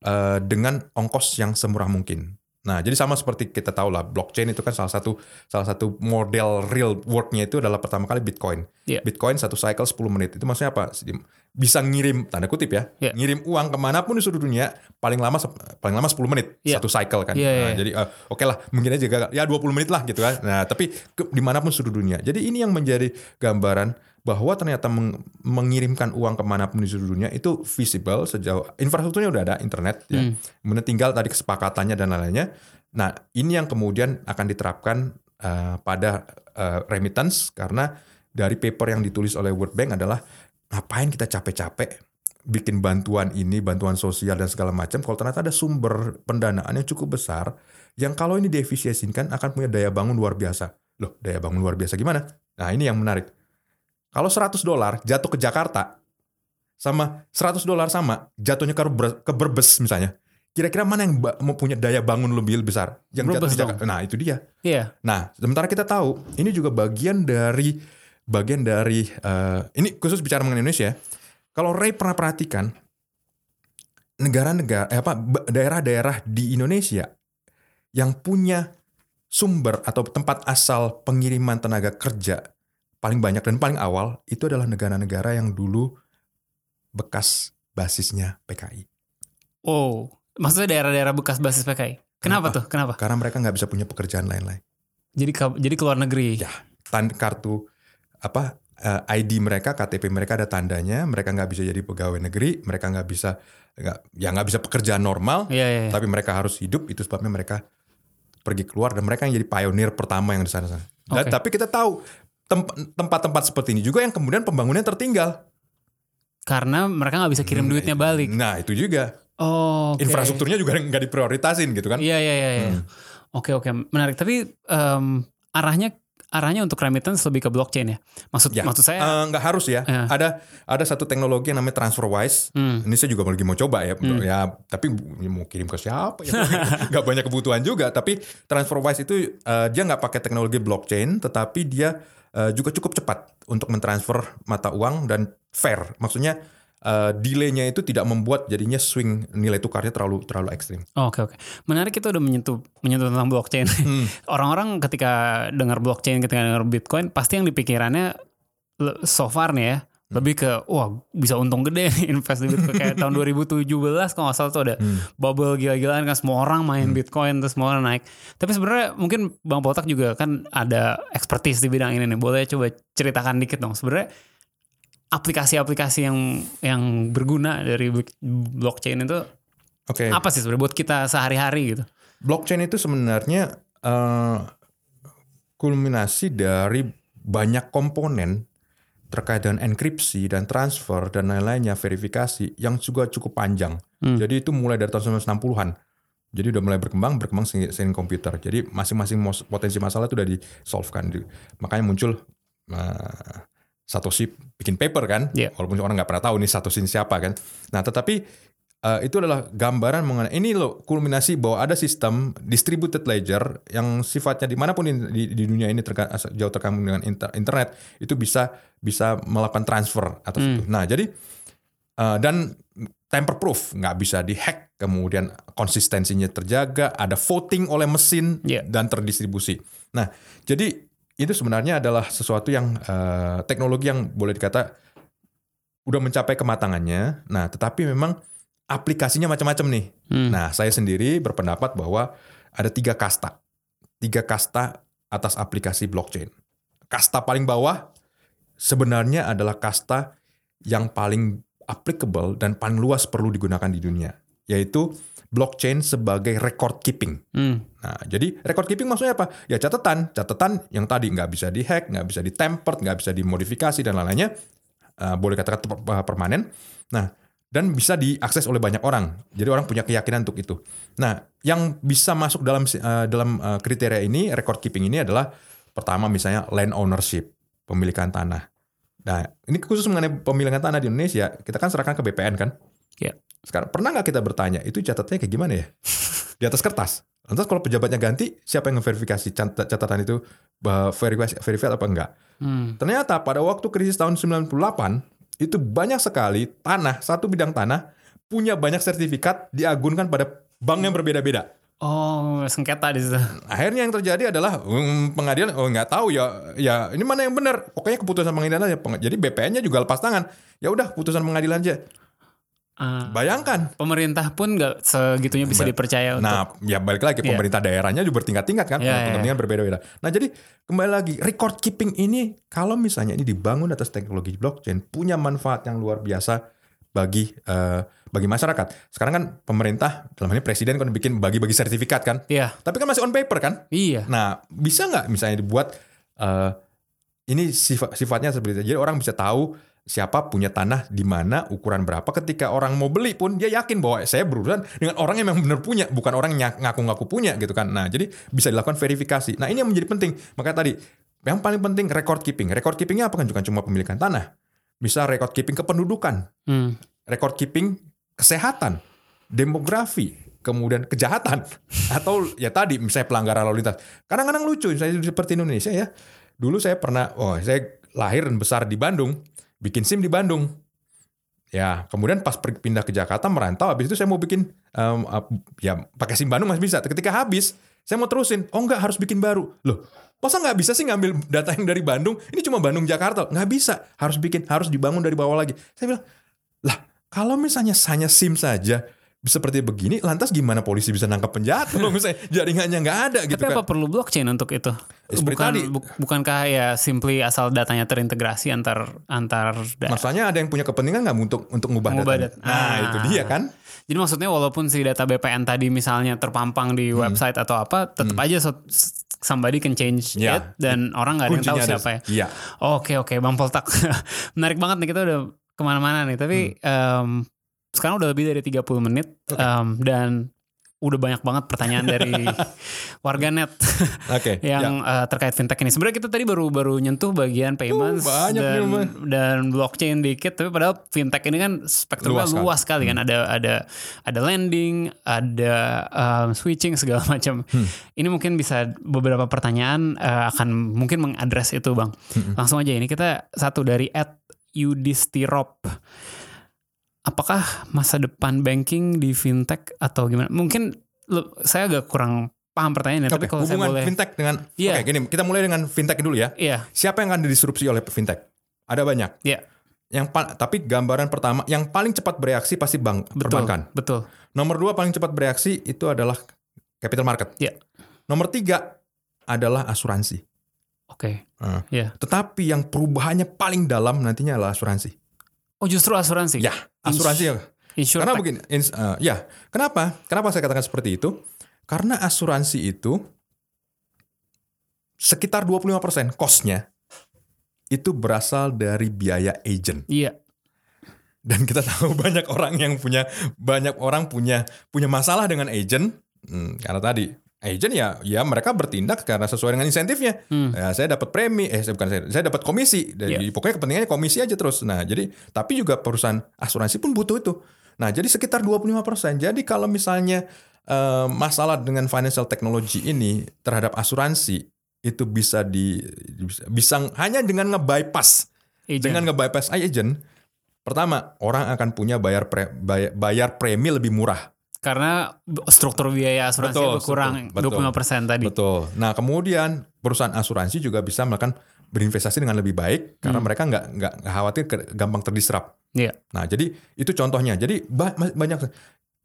eh, dengan ongkos yang semurah mungkin. Nah, jadi sama seperti kita tahu lah, blockchain itu kan salah satu salah satu model real worknya itu adalah pertama kali Bitcoin. Iya. Bitcoin satu cycle 10 menit. Itu maksudnya apa? Bisa ngirim tanda kutip ya, Iya. ngirim uang ke mana pun di seluruh dunia paling lama paling lama 10 menit Iya. satu cycle kan. Iya, Nah, iya. Jadi eh, oke lah, mungkin aja gagal. ya 20 menit lah gitu kan. Nah, tapi ke, di mana pun seluruh dunia. Jadi ini yang menjadi gambaran bahwa ternyata meng- mengirimkan uang ke mana pun di seluruh dunia itu visible sejauh infrastrukturnya udah ada internet ya. Hmm. kemudian tinggal tadi kesepakatannya dan lain-lainnya. Nah ini yang kemudian akan diterapkan uh, pada uh, remittance karena dari paper yang ditulis oleh World Bank adalah ngapain kita capek-capek bikin bantuan ini bantuan sosial dan segala macam kalau ternyata ada sumber pendanaan yang cukup besar yang kalau ini diefisiensikan akan punya daya bangun luar biasa. Loh daya bangun luar biasa gimana? Nah ini yang menarik kalau 100 dolar jatuh ke Jakarta, sama 100 dolar sama jatuhnya ke, Ber- ke Brebes misalnya. Kira-kira mana yang punya daya bangun lebih besar? Yang jatuh di Jakarta. Nah, itu dia. Iya. Nah, sementara kita tahu ini juga bagian dari bagian dari eh, ini khusus bicara mengenai Indonesia. ya. Kalau Ray pernah perhatikan negara-negara eh apa daerah-daerah di Indonesia yang punya sumber atau tempat asal pengiriman tenaga kerja paling banyak dan paling awal itu adalah negara-negara yang dulu bekas basisnya PKI. Oh, maksudnya daerah-daerah bekas basis PKI. Kenapa, Kenapa? tuh? Kenapa? Karena mereka nggak bisa punya pekerjaan lain-lain. Jadi jadi keluar negeri. Ya. Tan kartu apa eh, ID mereka, KTP mereka ada tandanya, mereka nggak bisa jadi pegawai negeri, mereka nggak bisa nggak ya nggak bisa pekerjaan normal, Iya, iya, iya. tapi mereka harus hidup itu sebabnya mereka pergi keluar dan mereka yang jadi pionir pertama yang di sana. Dan Oke. tapi kita tahu tempat-tempat seperti ini juga yang kemudian pembangunannya tertinggal. Karena mereka nggak bisa kirim duitnya balik. Nah itu juga Oh, oke. infrastrukturnya juga nggak diprioritasin gitu kan? Iya, iya, iya. iya. Hmm. Oke, oke. Menarik. Tapi em, arahnya arahnya untuk remittance lebih ke blockchain ya. Maksud Ya, maksud saya eh, nggak harus ya. Ya. Ada ada satu teknologi yang namanya TransferWise. Hmm. Ini saya juga lagi mau coba ya. Ya, tapi mau kirim ke siapa ya? Nggak banyak kebutuhan juga. Tapi TransferWise itu eh, dia nggak pakai teknologi blockchain, tetapi dia eh, juga cukup cepat untuk mentransfer mata uang dan fair. Maksudnya eh, delaynya itu tidak membuat jadinya swing nilai tukarnya terlalu terlalu ekstrim. Oh, Oke oke, menarik kita udah menyentuh menyentuh tentang blockchain. Hmm. Orang-orang ketika dengar blockchain, ketika dengar Bitcoin, pasti yang dipikirannya so far nih ya. Lebih ke wah bisa untung gede nih invest di Bitcoin kayak tahun 2017 kalau nggak salah tuh ada Hmm. bubble gila-gilaan kan semua orang main Bitcoin terus semua orang naik. Tapi sebenarnya mungkin Bang Potak juga kan ada expertise di bidang ini nih. Boleh coba ceritakan dikit dong. Sebenarnya aplikasi-aplikasi yang yang berguna dari blockchain itu Oke. apa sih sebenarnya buat kita sehari-hari gitu? blockchain itu sebenarnya eh, kulminasi dari banyak komponen terkait dengan enkripsi dan transfer dan lain-lainnya verifikasi yang juga cukup panjang. Hmm. Jadi itu mulai dari tahun 1960-an. Jadi udah mulai berkembang, berkembang seiring komputer. Jadi masing-masing potensi masalah itu udah. Di- Makanya muncul eh, Satoshi bikin paper kan, Iya. walaupun orang nggak pernah tahu nih Satoshi siapa kan. Nah tetapi eh, itu adalah gambaran mengenai ini loh kulminasi bahwa ada sistem distributed ledger yang sifatnya di mana pun di, di, di dunia ini terka- jauh terkambung dengan inter- internet itu bisa bisa melakukan transfer atas itu. Nah jadi eh, dan tamper proof nggak bisa dihack kemudian konsistensinya terjaga ada voting oleh mesin Iya. dan terdistribusi nah jadi itu sebenarnya adalah sesuatu yang eh, teknologi yang boleh dikata udah mencapai kematangannya nah tetapi memang aplikasinya macam-macam nih Hmm. nah saya sendiri berpendapat bahwa ada tiga kasta tiga kasta atas aplikasi blockchain kasta paling bawah sebenarnya adalah kasta yang paling applicable dan paling luas perlu digunakan di dunia, yaitu blockchain sebagai record keeping. Hmm. Nah, jadi record keeping maksudnya apa? Ya catatan, catatan yang tadi nggak bisa dihack, nggak bisa ditempered, nggak bisa dimodifikasi dan lain-lainnya, eh, boleh katakan per- permanen. Nah, dan bisa diakses oleh banyak orang. Jadi orang punya keyakinan untuk itu. Nah, yang bisa masuk dalam eh, dalam eh, kriteria ini, record keeping ini adalah pertama misalnya land ownership, pemilikan tanah. Nah, ini khusus mengenai pemilikan tanah di Indonesia, kita kan serahkan ke BPN kan? Iya. Sekarang pernah nggak kita bertanya itu catatannya kayak gimana ya? Di atas kertas. Lantas kalau pejabatnya ganti, siapa yang ngeverifikasi cat- catatan itu verifikasi verified apa enggak? Hmm. Ternyata pada waktu krisis tahun 98 itu banyak sekali tanah satu bidang tanah punya banyak sertifikat diagunkan pada bank yang berbeda-beda. Oh, sengketa di situ. Akhirnya yang terjadi adalah hmm, pengadilan oh nggak tahu ya ya ini mana yang benar. Pokoknya keputusan pengadilan aja. Jadi BPN-nya juga lepas tangan. Ya udah putusan pengadilan aja. Ah, Bayangkan. pemerintah pun nggak segitunya bisa Ba- dipercaya untuk Nah, ya balik lagi Iya. pemerintah daerahnya juga bertingkat-tingkat kan, Iya, iya, kepentingan berbeda-beda. Nah, jadi kembali lagi record keeping ini kalau misalnya ini dibangun atas teknologi blockchain punya manfaat yang luar biasa bagi eh, bagi masyarakat. Sekarang kan pemerintah dalam ini presiden kan bikin bagi-bagi sertifikat kan, Iya, tapi kan masih on paper kan. iya. Nah, bisa nggak misalnya dibuat eh, ini sifat, sifatnya seperti itu. Jadi orang bisa tahu siapa punya tanah di mana, ukuran berapa. Ketika orang mau beli pun dia yakin bahwa saya berurusan dengan orang yang memang benar punya, bukan orang yang ngaku-ngaku punya gitu kan. Nah, jadi bisa dilakukan verifikasi. Nah, ini yang menjadi penting. Makanya tadi yang paling penting record keeping. Record keepingnya apa kan bukan cuma pemilikan tanah. bisa record keeping kependudukan, Hmm. record keeping kesehatan, demografi, kemudian kejahatan atau ya tadi misalnya pelanggaran lalu lintas. Kadang-kadang lucu saya seperti Indonesia ya. Dulu saya pernah oh saya lahir dan besar di Bandung, bikin SIM di Bandung. Ya, kemudian pas pindah ke Jakarta merantau habis itu saya mau bikin ap- ya pakai SIM Bandung masih bisa. Ketika habis, saya mau terusin. Oh enggak, harus bikin baru. Loh, masa nggak bisa sih ngambil data yang dari Bandung? Ini cuma Bandung Jakarta. Nggak bisa. Harus bikin, harus dibangun dari bawah lagi. Saya bilang, lah kalau misalnya hanya SIM saja seperti begini, lantas gimana polisi bisa nangkap penjahat kalau misalnya jaringannya nggak ada gitu Tapi kan? apa perlu blockchain untuk itu? Ya, Bukan tadi. bu- bukankah ya simply asal datanya terintegrasi antar antar da- Masalahnya ada yang punya kepentingan nggak untuk untuk ngubah Ngubah datanya? data. Nah Ah. itu dia kan. Jadi maksudnya walaupun si data BPN tadi misalnya terpampang di Hmm. website atau apa, tetap aja so- somebody can change Ya. it dan orang nggak ada yang tahu Kuncinya ada- siapa ya. Iya. Oke oke Bang Poltak menarik banget nih kita udah ke mana-mana nih tapi Hmm. em, sekarang udah lebih dari 30 menit em, dan udah banyak banget pertanyaan dari warganet Oke. ya. yang eh, terkait fintech ini. Sebenarnya kita tadi baru baru nyentuh bagian payments Uh, banyak dan, nih, dan blockchain dikit, tapi padahal fintech ini kan spektrumnya Luas luas, kan. sekali kan. Ada ada ada lending, ada um, switching segala macam. Hmm. Ini mungkin bisa beberapa pertanyaan eh, akan mungkin mengadres itu, Bang. Hmm. Langsung aja ini kita satu dari at Yudistirop. Apakah masa depan banking di fintech atau gimana? Mungkin lu- saya agak kurang paham pertanyaannya, Oke, tapi kalau saya hubungan boleh fintech dengan Iya. Oke, gini, kita mulai dengan fintech dulu ya. Iya, Siapa yang akan didisrupsi oleh fintech? Ada banyak. iya, Yang pa- tapi gambaran pertama yang paling cepat bereaksi pasti bank betul, perbankan. betul. Nomor dua paling cepat bereaksi itu adalah capital market. Iya. Nomor tiga adalah asuransi. Oke, Nah, Iya. Tetapi yang perubahannya paling dalam nantinya adalah asuransi. Oh justru asuransi. Ya, asuransi ya. Insure Karena begini, ins- eh, ya, kenapa? Kenapa saya katakan seperti itu? Karena asuransi itu sekitar 25% cost-nya itu berasal dari biaya agent. Iya, Dan kita tahu banyak orang yang punya banyak orang punya punya masalah dengan agent Hmm, karena tadi agent ya ya mereka bertindak karena sesuai dengan insentifnya. Hmm. Ya, saya dapat premi, eh saya bukan saya, saya dapat komisi. Jadi pokoknya kepentingannya komisi aja terus. Nah, jadi tapi juga perusahaan asuransi pun butuh itu. Nah, jadi sekitar 25%. Jadi kalau misalnya eh, masalah dengan financial technology ini terhadap asuransi itu bisa di bisa, bisa hanya dengan nge-bypass agent. dengan nge-bypass agent pertama orang akan punya bayar pre- bayar, bayar premi lebih murah. Karena struktur biaya asuransi Betul, berkurang betul, 25% tadi. Betul. Nah, kemudian perusahaan asuransi juga bisa melakukan berinvestasi dengan lebih baik karena mereka nggak nggak khawatir ke- gampang terdisrupt. Iya. Nah, jadi itu contohnya. Jadi banyak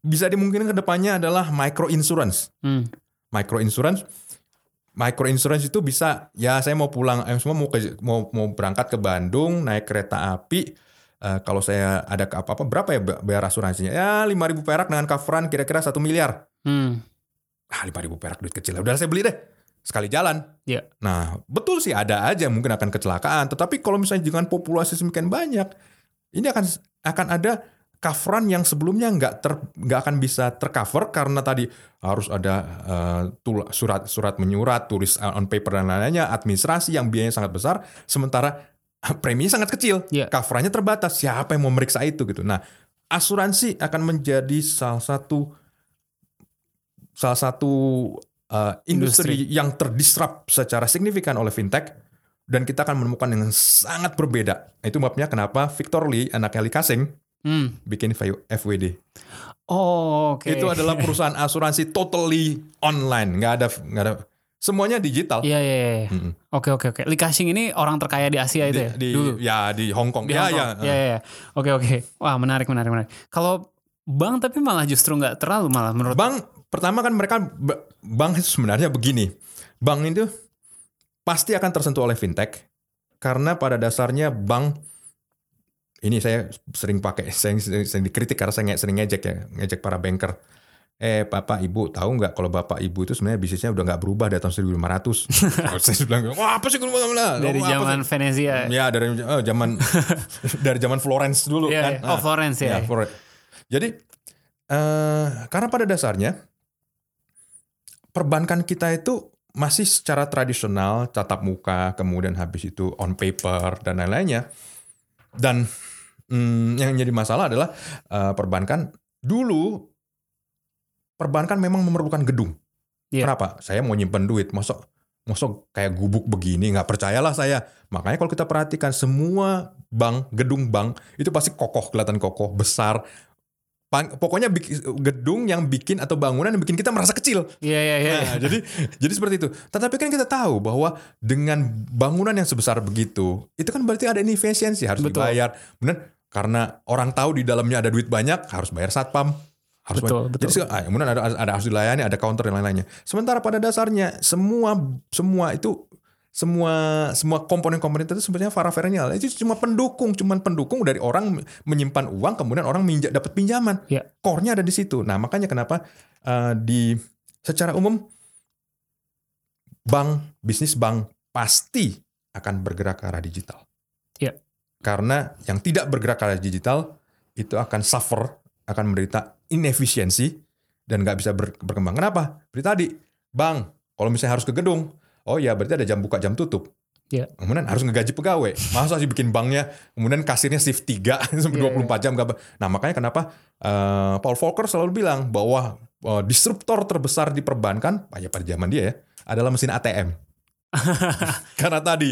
bisa dimungkinkan ke depannya adalah micro insurance. Hmm. Micro insurance micro insurance itu bisa ya saya mau pulang eh, semua mau ke, mau mau berangkat ke Bandung naik kereta api Eh, kalau saya ada ke apa-apa berapa ya bayar asuransinya? Ya 5.000 perak dengan coveran kira-kira satu miliar. Hmm. Ah 5.000 perak duit kecil. Udah saya beli deh. Sekali jalan. Iya. Nah, betul sih ada aja mungkin akan kecelakaan, tetapi kalau misalnya dengan populasi semakin banyak, ini akan akan ada coveran yang sebelumnya nggak ter nggak akan bisa tercover karena tadi harus ada eh, tul- surat surat menyurat, tulis on paper dan lain-lainnya, administrasi yang biayanya sangat besar, sementara preminya sangat kecil, Iya. coverannya terbatas. Siapa yang mau meriksa itu gitu? Nah, asuransi akan menjadi salah satu salah satu uh, industri, yang terdisrupt secara signifikan oleh fintech dan kita akan menemukan yang sangat berbeda. Itu sebabnya kenapa Victor Lee, anak Eli Kasing, Hmm. bikin FWD. Oh, oke. Itu adalah perusahaan asuransi totally online, nggak ada nggak ada semuanya digital. Iya, iya, iya. Oke, oke, oke. Lee Ka-shing ini orang terkaya di Asia itu Di, ya? di- Dulu. ya di Hong Kong. Di ya, Hong ya. Kong. Iya, iya, iya. Oke, oke. Wah, menarik, menarik, menarik. Kalau bank tapi malah justru nggak terlalu malah menurut Bank pertama kan mereka ba- bank itu sebenarnya begini. Bank itu pasti akan tersentuh oleh fintech karena pada dasarnya bank ini saya sering pakai saya sering, sering dikritik karena saya sering ngejek ya ngejek para banker. Eh bapak ibu tahu nggak kalau bapak ibu itu sebenarnya bisnisnya udah nggak berubah dari tahun 1500. Kalau saya bilang wah apa sih kalau dari apa zaman sih?" Venezia. Ya dari oh, zaman dari zaman Florence dulu Iya, kan. iya. Oh, Florence ya. Ya, Florence. Jadi eh karena pada dasarnya perbankan kita itu masih secara tradisional tatap muka, kemudian habis itu on paper dan lain-lainnya. dan mm, yang jadi masalah adalah uh, perbankan dulu perbankan memang memerlukan gedung. Iya. Kenapa? Saya mau nyimpen duit, masuk masuk kayak gubuk begini nggak percayalah saya. Makanya kalau kita perhatikan semua bank, gedung bank itu pasti kokoh, kelihatan kokoh, besar. Pokoknya gedung yang bikin atau bangunan yang bikin kita merasa kecil. Iya iya iya. Nah, jadi jadi seperti itu. Tetapi kan kita tahu bahwa dengan bangunan yang sebesar begitu, itu kan berarti ada inefisiensi harus Betul. dibayar. Benar? Karena orang tahu di dalamnya ada duit banyak, harus bayar satpam. Harus Betul, betul. Jadi ah, kemudian ada, ada harus dilayani, ada counter dan lain-lainnya. Sementara pada dasarnya semua semua itu semua semua komponen-komponen itu sebenarnya parafernalia itu cuma pendukung, cuma pendukung dari orang menyimpan uang kemudian orang minja, dapat pinjaman. Iya. Core-nya ada di situ. Nah, makanya kenapa eh, di secara umum bank, bisnis bank pasti akan bergerak ke arah digital. Iya. Karena yang tidak bergerak ke arah digital itu akan suffer, akan menderita inefisiensi dan nggak bisa ber- berkembang. Kenapa? Seperti tadi, bank kalau misalnya harus ke gedung, oh ya berarti ada jam buka jam tutup. Iya. Kemudian harus ngegaji pegawai. Masa sih bikin banknya, kemudian kasirnya shift 3 sampai Iya, 24 jam. nggak ber- Nah makanya kenapa eh, Paul Volcker selalu bilang bahwa eh, disruptor terbesar di perbankan, ya pada zaman dia ya, adalah mesin ATM. Karena tadi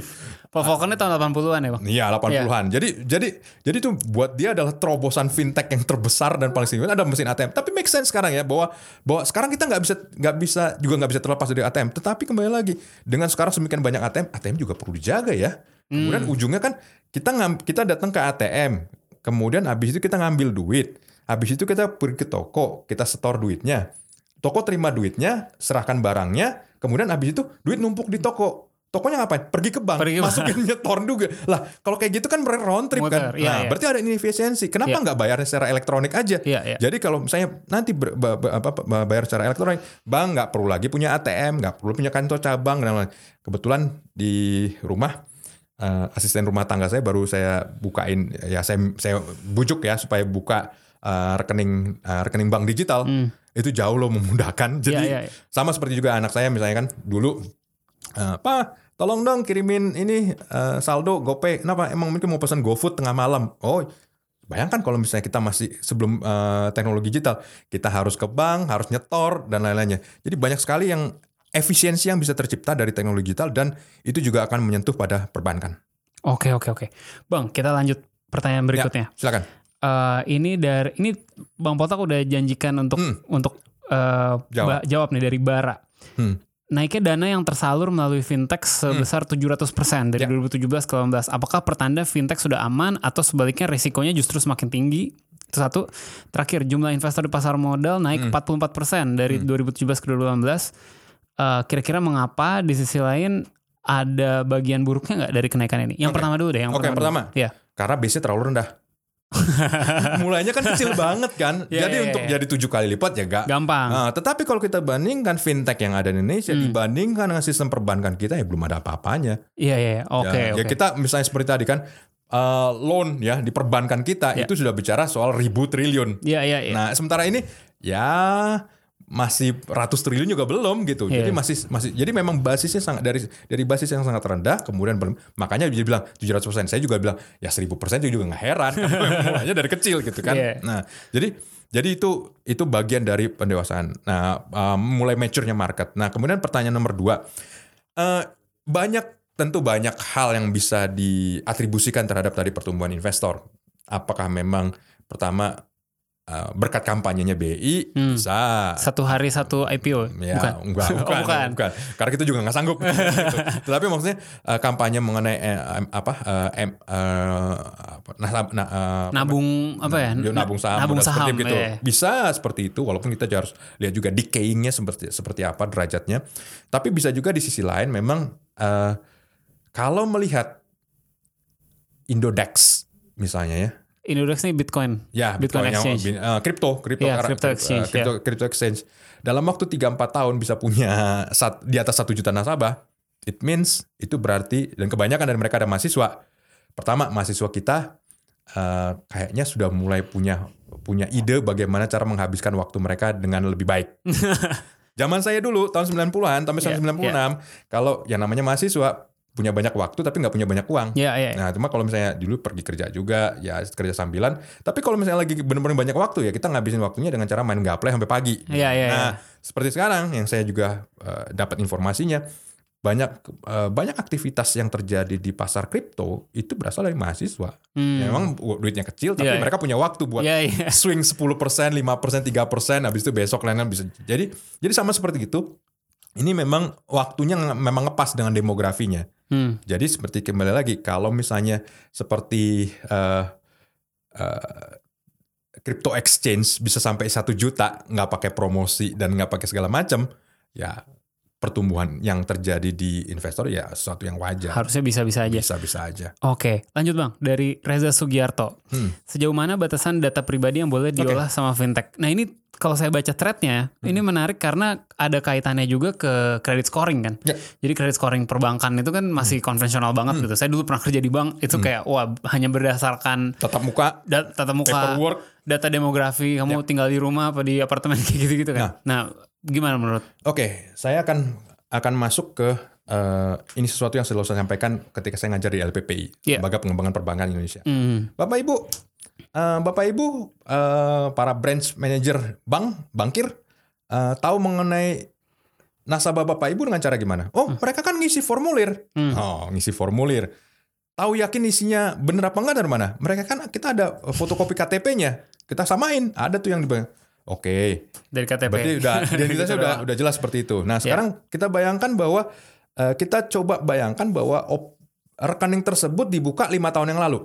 Paul Volcker ini tahun 80-an ya bang? Iya 80-an. Jadi jadi jadi itu buat dia adalah terobosan fintech yang terbesar dan paling signifikan ada mesin ATM. Tapi make sense sekarang ya bahwa bahwa sekarang kita nggak bisa nggak bisa juga nggak bisa terlepas dari ATM. Tetapi kembali lagi dengan sekarang semakin banyak ATM, ATM juga perlu dijaga ya. Kemudian ujungnya kan kita ngam, kita datang ke ATM, kemudian habis itu kita ngambil duit, habis itu kita pergi ke toko, kita setor duitnya. Toko terima duitnya, serahkan barangnya, kemudian habis itu duit numpuk di toko. Tokonya ngapain? Pergi ke bank, Pergi masukin nyetor juga. Lah, kalau kayak gitu kan round trip kan. Muter, iya, nah, iya. berarti ada inefisiensi. Kenapa Iya. nggak bayarnya secara elektronik aja? Iya, iya. Jadi kalau misalnya nanti ber- ba- ba- apa, ba- bayar secara elektronik, bank nggak perlu lagi punya ATM, nggak perlu punya kantor cabang dan lain-lain. Kebetulan di rumah eh, asisten rumah tangga saya baru saya bukain ya saya saya bujuk ya supaya buka eh, rekening eh, rekening bank digital. Itu jauh loh memudahkan. Jadi Hmm. Iya, iya. sama seperti juga anak saya misalnya kan dulu eh, Pak tolong dong kirimin ini eh, saldo GoPay. Kenapa? Emang mungkin mau pesan GoFood tengah malam. Oh, bayangkan kalau misalnya kita masih sebelum eh, teknologi digital, kita harus ke bank, harus nyetor dan lain-lainnya. Jadi banyak sekali yang efisiensi yang bisa tercipta dari teknologi digital dan itu juga akan menyentuh pada perbankan. Oke oke oke. Bang kita lanjut pertanyaan berikutnya. Ya, silakan. Eh, ini dari ini Bang Potak udah janjikan untuk Hmm. untuk eh, Jawab. ba- jawab nih dari Bara. Hmm. Naiknya dana yang tersalur melalui fintech sebesar 700% dari Ya. 2017 ke 2018. Apakah pertanda fintech sudah aman atau sebaliknya risikonya justru semakin tinggi? Itu satu. Terakhir, jumlah investor di pasar modal naik 44% dari 2017 ke 2018. Eh, kira-kira mengapa di sisi lain ada bagian buruknya nggak dari kenaikan ini? Yang Oke. pertama dulu deh. Yang pertama. dulu. Iya. Karena base-nya terlalu rendah. Mulainya kan kecil banget kan. Iya, jadi iya, untuk iya. jadi tujuh kali lipat ya gak. Gampang. Nah, tetapi kalau kita bandingkan fintech yang ada di Indonesia Hmm. dibandingkan dengan sistem perbankan kita ya belum ada apa-apanya. Iya iya. iya. Oke ya, oke. ya kita misalnya seperti tadi kan eh, loan ya di perbankan kita Ya. itu sudah bicara soal ribu triliun. Iya iya iya. Nah, sementara ini ya masih ratus triliun juga belum gitu. Iya. Jadi masih masih jadi memang basisnya sangat dari dari basis yang sangat rendah kemudian belum makanya dia bilang 700%. Saya juga bilang ya 1000% itu juga nggak heran mulainya dari kecil gitu kan. Iya. Nah, jadi jadi itu itu bagian dari pendewasaan. Nah, um, mulai mature-nya market. Nah, kemudian pertanyaan nomor dua, Eh, banyak tentu banyak hal yang bisa diatribusikan terhadap tadi pertumbuhan investor. Apakah memang pertama eh, berkat kampanyenya BI Hmm. bisa Satu hari satu IPO. Ya, bukan. enggak, Oh, bukan, bukan. bukan. Karena kita juga nggak sanggup. gitu. Tetapi maksudnya eh, kampanye mengenai eh, apa eh, em- eh, apa, nah, nah, eh, Nabung apa ya? nabung saham, Nabung saham. seperti gitu. iya. Bisa seperti itu walaupun kita harus lihat juga decayingnya seperti seperti apa derajatnya. Tapi bisa juga di sisi lain memang eh, kalau melihat Indodex misalnya ya. Indodex ini Bitcoin. Ya, Bitcoin yang- exchange. bin- eh, crypto, crypto, Iya, karena- crypto eh, exchange, crypto, crypto exchange. Dalam waktu 3-4 tahun bisa punya sat- di atas 1 juta nasabah. It means itu berarti dan kebanyakan dari mereka ada mahasiswa. Pertama, mahasiswa kita eh, kayaknya sudah mulai punya punya ide bagaimana cara menghabiskan waktu mereka dengan lebih baik. Zaman saya dulu tahun 90-an sampai Iya, tahun 96, kalau yang namanya mahasiswa punya banyak waktu tapi nggak punya banyak uang. Ya, ya. Nah, cuma kalau misalnya dulu pergi kerja juga, ya kerja sambilan. Tapi kalau misalnya lagi benar-benar banyak waktu ya, kita ngabisin waktunya dengan cara main gaple sampai pagi. Iya, iya, Nah, iya. seperti sekarang yang saya juga eh, dapat informasinya, banyak eh, banyak aktivitas yang terjadi di pasar kripto itu berasal dari mahasiswa. Hmm. Ya, memang duitnya kecil, tapi Iya, iya. mereka punya waktu buat Iya, iya. swing 10%, 5%, 3%, habis itu besok lainnya bisa. Jadi jadi sama seperti itu. Ini memang waktunya memang ngepas dengan demografinya. Hmm. Jadi seperti kembali lagi kalau misalnya seperti eh, eh, crypto exchange bisa sampai satu juta nggak pakai promosi dan nggak pakai segala macam, ya pertumbuhan yang terjadi di investor ya sesuatu yang wajar. Harusnya bisa-bisa aja. Bisa-bisa aja. Oke, lanjut bang. Dari Reza Sugiarto. Hmm. Sejauh mana batasan data pribadi yang boleh diolah sama fintech? Nah ini kalau saya baca threadnya, Hmm. ini menarik karena ada kaitannya juga ke credit scoring kan. Ya. Jadi credit scoring perbankan itu kan masih konvensional banget gitu. Saya dulu pernah kerja di bank, itu kayak wah hanya berdasarkan Tetap muka, da- tatap muka, paperwork. data demografi, kamu tinggal di rumah apa di apartemen kayak gitu-gitu kan. Nah, gimana menurut? Oke, saya akan akan masuk ke eh, ini sesuatu yang selalu saya sampaikan ketika saya ngajar di LPPI, Iya. Lembaga Pengembangan Perbankan Indonesia. Hmm. Bapak Ibu, eh, Bapak Ibu, eh, para branch manager bank, bankir, eh, tahu mengenai nasabah Bapak Ibu dengan cara gimana? Oh, mereka kan ngisi formulir. Hmm. Oh, ngisi formulir. Tahu yakin isinya bener apa enggak dari mana? Mereka kan kita ada fotokopi KTP-nya. Kita samain, ada tuh yang di Oke, Dari KTP. Berarti udah identitasnya udah udah jelas seperti itu. Ya. Nah, sekarang kita bayangkan bahwa eh, kita coba bayangkan bahwa op- rekening tersebut dibuka lima tahun yang lalu.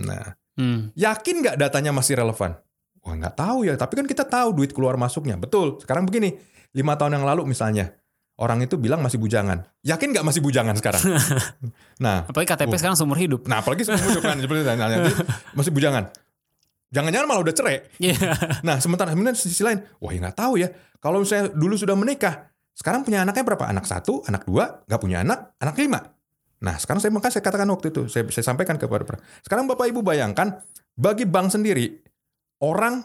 Nah, Hmm. yakin nggak datanya masih relevan? Wah nggak tahu ya, tapi kan kita tahu duit keluar masuknya. Betul. Sekarang begini, lima tahun yang lalu misalnya orang itu bilang masih bujangan. Yakin nggak masih bujangan sekarang? nah, Apalagi KTP Oh. sekarang seumur hidup. nah apalagi seumur hidup kan seperti itu. Nah, masih bujangan. Jangan-jangan malah udah cerai. Iya. Nah, sementara sebenarnya sisi lain, wah ya nggak tahu ya. Kalau misalnya dulu sudah menikah, sekarang punya anaknya berapa? Anak satu, anak dua, nggak punya anak, anak lima. Nah, sekarang saya maka saya katakan waktu itu, saya, saya sampaikan kepada para- Sekarang Bapak Ibu bayangkan, bagi bank sendiri, orang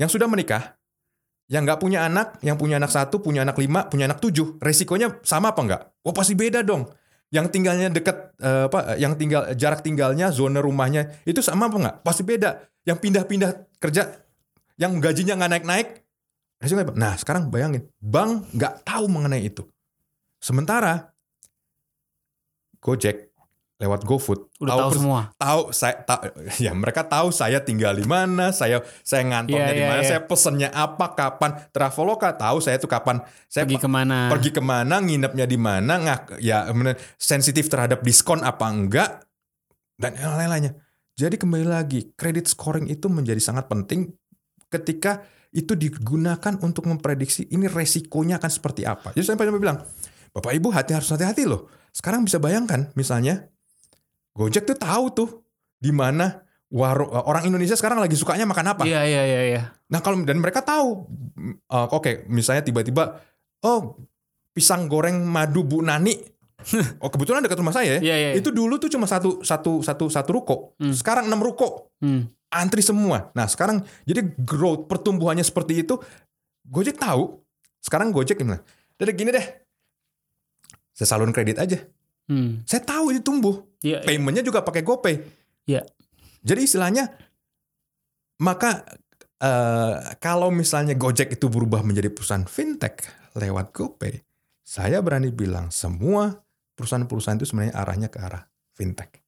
yang sudah menikah, yang nggak punya anak, yang punya anak satu, punya anak lima, punya anak tujuh, resikonya sama apa nggak? Oh pasti beda dong. Yang tinggalnya dekat, eh, apa? Yang tinggal jarak tinggalnya, zona rumahnya itu sama apa nggak? Pasti beda. Yang pindah-pindah kerja, yang gajinya nggak naik-naik? Nah sekarang bayangin, bank nggak tahu mengenai itu. Sementara Gojek lewat GoFood Udah tahu persis- semua. tahu saya tahu ya mereka tahu saya tinggal di mana saya saya ngantongnya Iya, di iya, mana iya. saya pesennya apa kapan Traveloka tahu saya tuh kapan saya Pergi ke mana? pergi ke mana nginepnya di mana ngak ya sensitif terhadap diskon apa enggak dan lain-lainnya jadi kembali lagi kredit scoring itu menjadi sangat penting ketika itu digunakan untuk memprediksi ini resikonya akan seperti apa jadi saya sampai bilang bapak ibu hati harus hati-hati loh sekarang bisa bayangkan misalnya Gojek tuh tahu tuh di mana warung orang Indonesia sekarang lagi sukanya makan apa. Iya iya iya iya. Nah kalau dan mereka tahu, uh, oke misalnya tiba-tiba, oh pisang goreng madu Bu Nani, oh kebetulan dekat rumah saya ya, Iya iya. itu dulu tuh cuma satu satu satu satu ruko, Hmm. sekarang enam ruko, Hmm. antri semua. Nah sekarang jadi growth pertumbuhannya seperti itu, Gojek tahu. Sekarang Gojek gimana? Jadi gini deh, saya salurkan kredit aja. Hmm. Saya tahu itu tumbuh. Iya. Paymentnya juga pakai GoPay. Iya. Jadi istilahnya maka eh, kalau misalnya Gojek itu berubah menjadi perusahaan fintech lewat GoPay, saya berani bilang semua perusahaan-perusahaan itu sebenarnya arahnya ke arah fintech.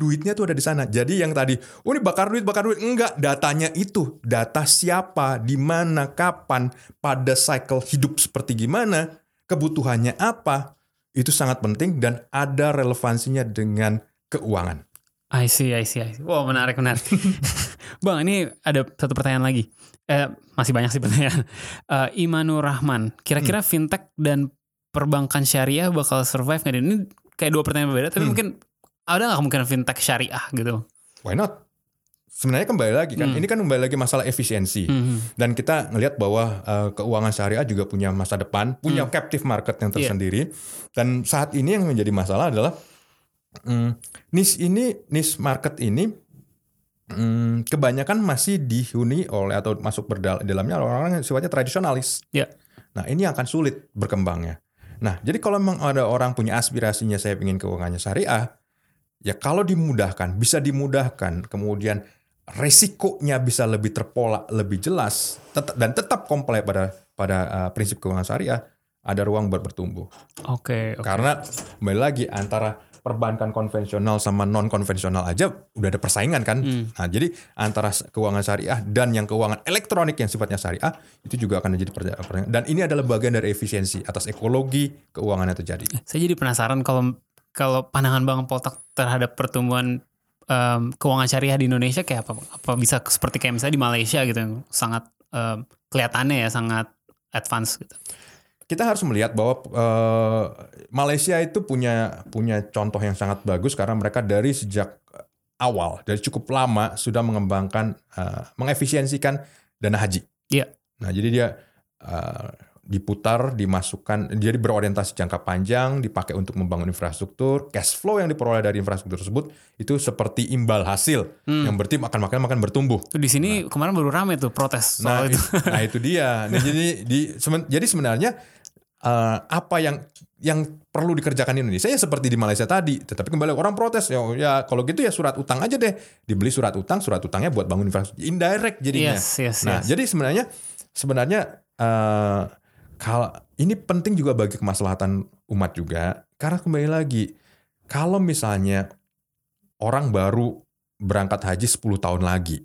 Duitnya tuh ada di sana. Jadi yang tadi, oh ini bakar duit, bakar duit. Enggak, datanya itu. Data siapa, di mana, kapan, pada cycle hidup seperti gimana, kebutuhannya apa, itu sangat penting dan ada relevansinya dengan keuangan. I see, I see, I see. Wow, menarik, menarik. Bang, ini ada satu pertanyaan lagi. Eh, masih banyak sih pertanyaan. Eh, Imanur Rahman, kira-kira fintech dan perbankan syariah bakal survive nggak? Ini kayak dua pertanyaan berbeda, tapi Hmm. mungkin ada nggak kemungkinan fintech syariah gitu? Why not? Sebenarnya kembali lagi kan, Hmm. ini kan kembali lagi masalah efisiensi. Hmm. Dan kita ngelihat bahwa eh, keuangan syariah juga punya masa depan, punya Hmm. captive market yang Iya. tersendiri. Dan saat ini yang menjadi masalah adalah mm, niche ini, niche market ini mm, kebanyakan masih dihuni oleh atau masuk berdal dalamnya orang-orang yang sifatnya tradisionalis. Iya. Nah ini akan sulit berkembangnya. Nah, jadi kalau memang ada orang punya aspirasinya saya ingin keuangannya syariah, ya kalau dimudahkan, bisa dimudahkan, kemudian resikonya bisa lebih terpola, lebih jelas, tetap, dan tetap komplek pada pada uh, prinsip keuangan syariah, ada ruang buat bertumbuh. Oke, oke. Karena kembali lagi antara perbankan konvensional sama non konvensional aja udah ada persaingan kan. Nah, jadi antara keuangan syariah dan yang keuangan elektronik yang sifatnya syariah itu juga akan menjadi perja- persaingan. Dan ini adalah bagian dari efisiensi atas ekologi keuangan yang terjadi. Saya jadi penasaran kalau kalau pandangan Bang Potak terhadap pertumbuhan em, keuangan syariah di Indonesia kayak apa? Apa bisa seperti kayak misalnya di Malaysia gitu yang sangat em, kelihatannya ya sangat advance gitu. Kita harus melihat bahwa eh, Malaysia itu punya punya contoh yang sangat bagus karena mereka dari sejak awal dari cukup lama sudah mengembangkan eh, mengefisiensikan dana haji. Iya. Nah, jadi dia eh, diputar, dimasukkan, jadi berorientasi jangka panjang, dipakai untuk membangun infrastruktur, cash flow yang diperoleh dari infrastruktur tersebut itu seperti imbal hasil yang berarti makan makan makan bertumbuh. Di sini kemarin baru rame tuh protes Nah, soal itu. it- nah itu dia. Nah, jadi di semen- jadi sebenarnya eh, apa yang yang perlu dikerjakan di Indonesia ya seperti di Malaysia tadi. Tetapi kembali orang protes ya, ya kalau gitu ya surat utang aja deh. Dibeli surat utang, surat utangnya buat bangun infrastruktur. Indirect jadinya. Yes, yes, nah, yes. jadi sebenarnya sebenarnya eh, kalau ini penting juga bagi kemaslahatan umat juga. Karena kembali lagi kalau misalnya orang baru berangkat haji 10 tahun lagi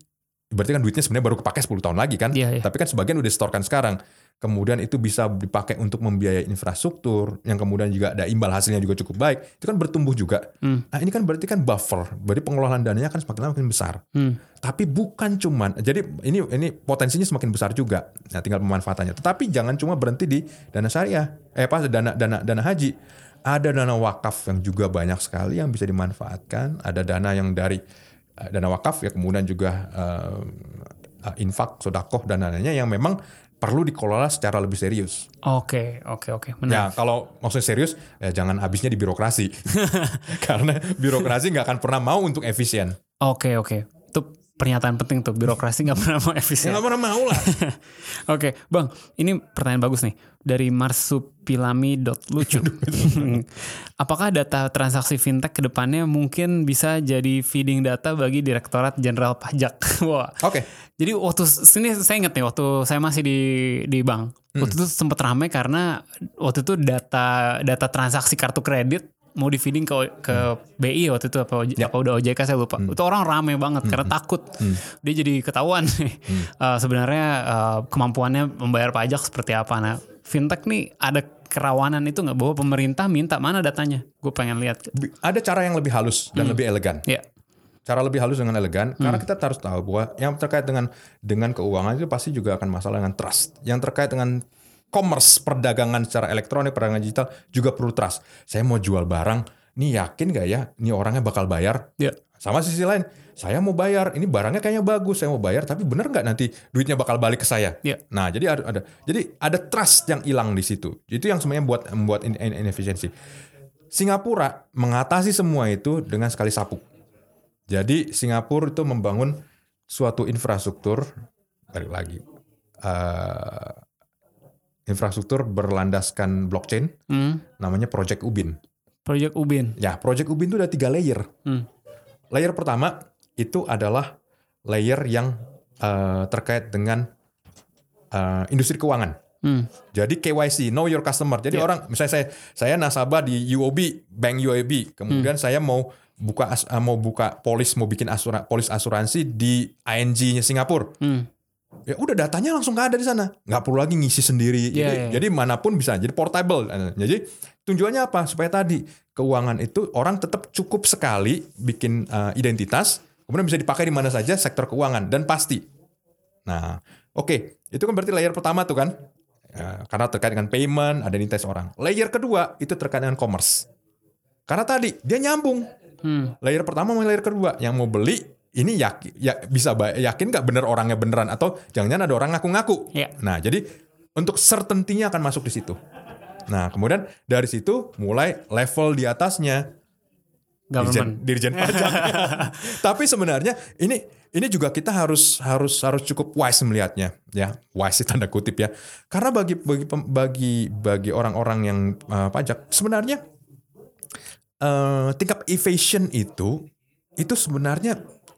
berarti kan duitnya sebenarnya baru kepake 10 tahun lagi kan? Iya, iya. tapi kan sebagian udah setorkan sekarang kemudian itu bisa dipakai untuk membiayai infrastruktur yang kemudian juga ada imbal hasilnya juga cukup baik itu kan bertumbuh juga. Hmm. nah ini kan berarti kan buffer berarti pengelolaan dananya kan semakin lama makin besar. Hmm. tapi bukan cuman jadi ini ini potensinya semakin besar juga. Nah tinggal pemanfaatannya. Tetapi jangan cuma berhenti di dana syariah eh apa dana dana dana haji. Ada dana wakaf yang juga banyak sekali yang bisa dimanfaatkan. Ada dana yang dari eh, dana wakaf ya kemudian juga eh, infak sodakoh dan dananya yang memang perlu dikelola secara lebih serius Oke, oke, oke. Benar. Ya kalau maksudnya serius, ya jangan habisnya di birokrasi. Karena birokrasi nggak akan pernah mau untuk efisien. Oke, oke. Pernyataan penting tuh. Birokrasi nggak pernah mau efisien. nggak pernah mau lah. Oke, Bang, ini pertanyaan bagus nih dari marsupilami.lucu. Apakah data transaksi fintech ke depannya mungkin bisa jadi feeding data bagi Direktorat Jenderal Pajak? Wah. Oke. Jadi waktu sini saya inget nih waktu saya masih di di bank. Waktu itu sempat ramai karena waktu itu data data transaksi kartu kredit mau di feeding ke ke BI waktu itu apa OJ- apa udah OJK saya lupa. Itu orang rame banget karena takut dia jadi ketahuan nih Eh, sebenarnya eh, kemampuannya membayar pajak seperti apa. Nah, fintech nih ada kerawanan itu nggak bahwa pemerintah minta mana datanya? Gue pengen lihat. Ada cara yang lebih halus dan lebih elegan. Ya. Cara lebih halus dengan elegan karena kita harus tahu bahwa yang terkait dengan dengan keuangan itu pasti juga akan masalah dengan trust. Yang terkait dengan commerce, perdagangan secara elektronik, perdagangan digital juga perlu trust. Saya mau jual barang, nih yakin gak ya? Ini orangnya bakal bayar? Ya. Sama sisi lain, saya mau bayar, ini barangnya kayaknya bagus, saya mau bayar, tapi bener nggak nanti duitnya bakal balik ke saya? Iya. Nah, jadi ada, ada, jadi ada trust yang hilang di situ. Itu yang sebenarnya buat membuat in- in- inefisiensi. Singapura mengatasi semua itu dengan sekali sapu. Jadi Singapura itu membangun suatu infrastruktur, balik lagi, eh, infrastruktur berlandaskan blockchain, Hmm. namanya Project Ubin. Project Ubin. Ya, Project Ubin itu ada tiga layer. Hmm. Layer pertama itu adalah layer yang eh, terkait dengan eh, industri keuangan. Hmm. Jadi KYC, know your customer. Jadi Iya. orang, misalnya saya saya nasabah di UOB, bank UOB, kemudian saya mau buka as- eh, mau buka polis, mau bikin asura, polis asuransi di ING-nya Singapura. Hmm. Ya udah datanya langsung nggak ada di sana, nggak perlu lagi ngisi sendiri. Iya, jadi, iya. jadi mana pun bisa, jadi portable. Jadi tujuannya apa? Supaya tadi keuangan itu orang tetap cukup sekali bikin eh, identitas, kemudian bisa dipakai di mana saja sektor keuangan dan pasti. Nah, oke, itu kan berarti layer pertama tuh kan, Ya, karena terkait dengan payment, ada identitas orang. Layer kedua itu terkait dengan commerce, karena tadi dia nyambung. Hmm. Layer pertama sama layer kedua, yang mau beli ini yakin ya bisa yakin nggak bener orangnya beneran atau jangan-jangan ada orang ngaku-ngaku. Iya. Nah, jadi untuk certainty-nya akan masuk di situ. Nah, kemudian dari situ mulai level di atasnya Government. dirjen, dirjen pajak. Tapi sebenarnya ini ini juga kita harus harus harus cukup wise melihatnya ya wise tanda kutip ya karena bagi bagi bagi bagi orang-orang yang uh, pajak sebenarnya eh, tingkat evasion itu itu sebenarnya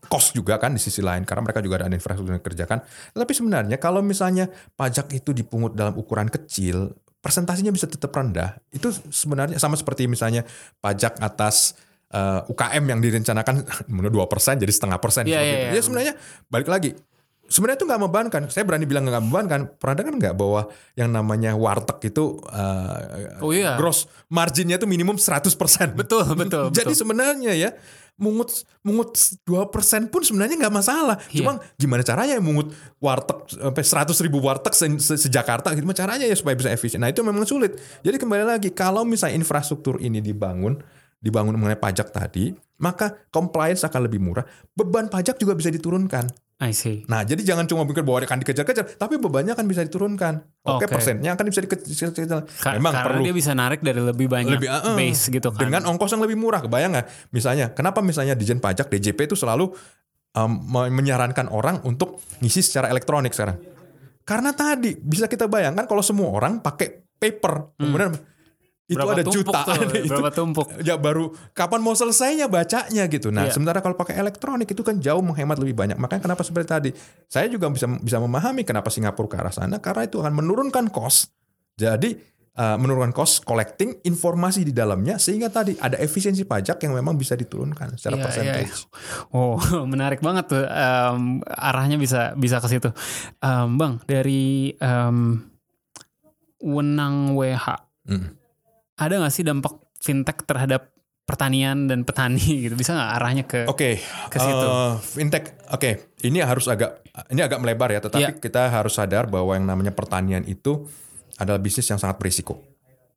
cost juga kan di sisi lain karena mereka juga ada infrastruktur yang dikerjakan. Tapi sebenarnya kalau misalnya pajak itu dipungut dalam ukuran kecil, persentasenya bisa tetap rendah. Itu sebenarnya sama seperti misalnya pajak atas eh, UKM yang direncanakan menurut dua persen jadi setengah persen. Iya, iya, itu. iya. Ya sebenarnya balik lagi. Sebenarnya itu nggak membebankan. Saya berani bilang nggak membebankan. Pernah dengar nggak bahwa yang namanya warteg itu eh, Oh iya. gross marginnya itu minimum 100%. Betul, betul, Jadi betul. sebenarnya ya mungut mungut 2% pun sebenarnya nggak masalah. Iya. Cuma gimana caranya mungut warteg sampai 100 ribu warteg se, se- se-Jakarta gimana caranya ya supaya bisa efisien. Nah itu memang sulit. Jadi kembali lagi kalau misalnya infrastruktur ini dibangun dibangun mengenai pajak tadi, maka compliance akan lebih murah. Beban pajak juga bisa diturunkan. I see. Nah, jadi jangan cuma pikir bahwa akan dikejar-kejar, tapi bebannya akan bisa diturunkan. Oke, Oke. persennya akan bisa dikejar. Ka- Memang karena perlu dia bisa narik dari lebih banyak lebih uh, base gitu kan. dengan ongkos yang lebih murah kebayang nggak misalnya kenapa misalnya Dijen Pajak DJP itu selalu um, me- menyarankan orang untuk ngisi secara elektronik sekarang karena tadi bisa kita bayangkan kalau semua orang pakai paper kemudian itu. Berapa ada jutaan tuh, itu berapa tumpuk. ya baru kapan mau selesainya bacanya gitu nah Iya. sementara kalau pakai elektronik itu kan jauh menghemat lebih banyak makanya kenapa seperti tadi saya juga bisa bisa memahami kenapa Singapura ke arah sana karena itu akan menurunkan cost jadi uh, menurunkan cost collecting informasi di dalamnya sehingga tadi ada efisiensi pajak yang memang bisa diturunkan secara percentage. iya, iya. Oh, menarik banget tuh. Em, arahnya bisa bisa ke situ. Em, bang, dari em, Wenang WH, Mm. Ada nggak sih dampak fintech terhadap pertanian dan petani gitu? Bisa nggak arahnya ke? Oke, Ke situ. eh, fintech. Oke, ini harus agak ini agak melebar ya, tetapi Iya. kita harus sadar bahwa yang namanya pertanian itu adalah bisnis yang sangat berisiko.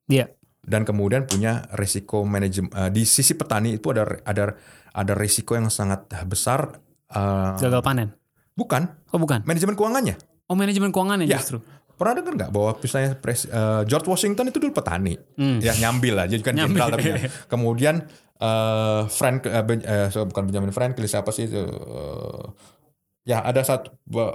Iya. dan kemudian punya risiko manajemen eh, di sisi petani itu ada ada ada risiko yang sangat besar eh, Gagal panen. bukan Oh bukan. manajemen keuangannya Oh manajemen keuangan ya Ya. justru. Pernah dengar nggak bahwa misalnya pres- eh, George Washington itu dulu petani Hmm. ya nyambil lah jadi kan jenderal tapi ya. kemudian eh Frank eh, Ben- so, bukan Benjamin Franklin siapa sih itu eh, ya ada satu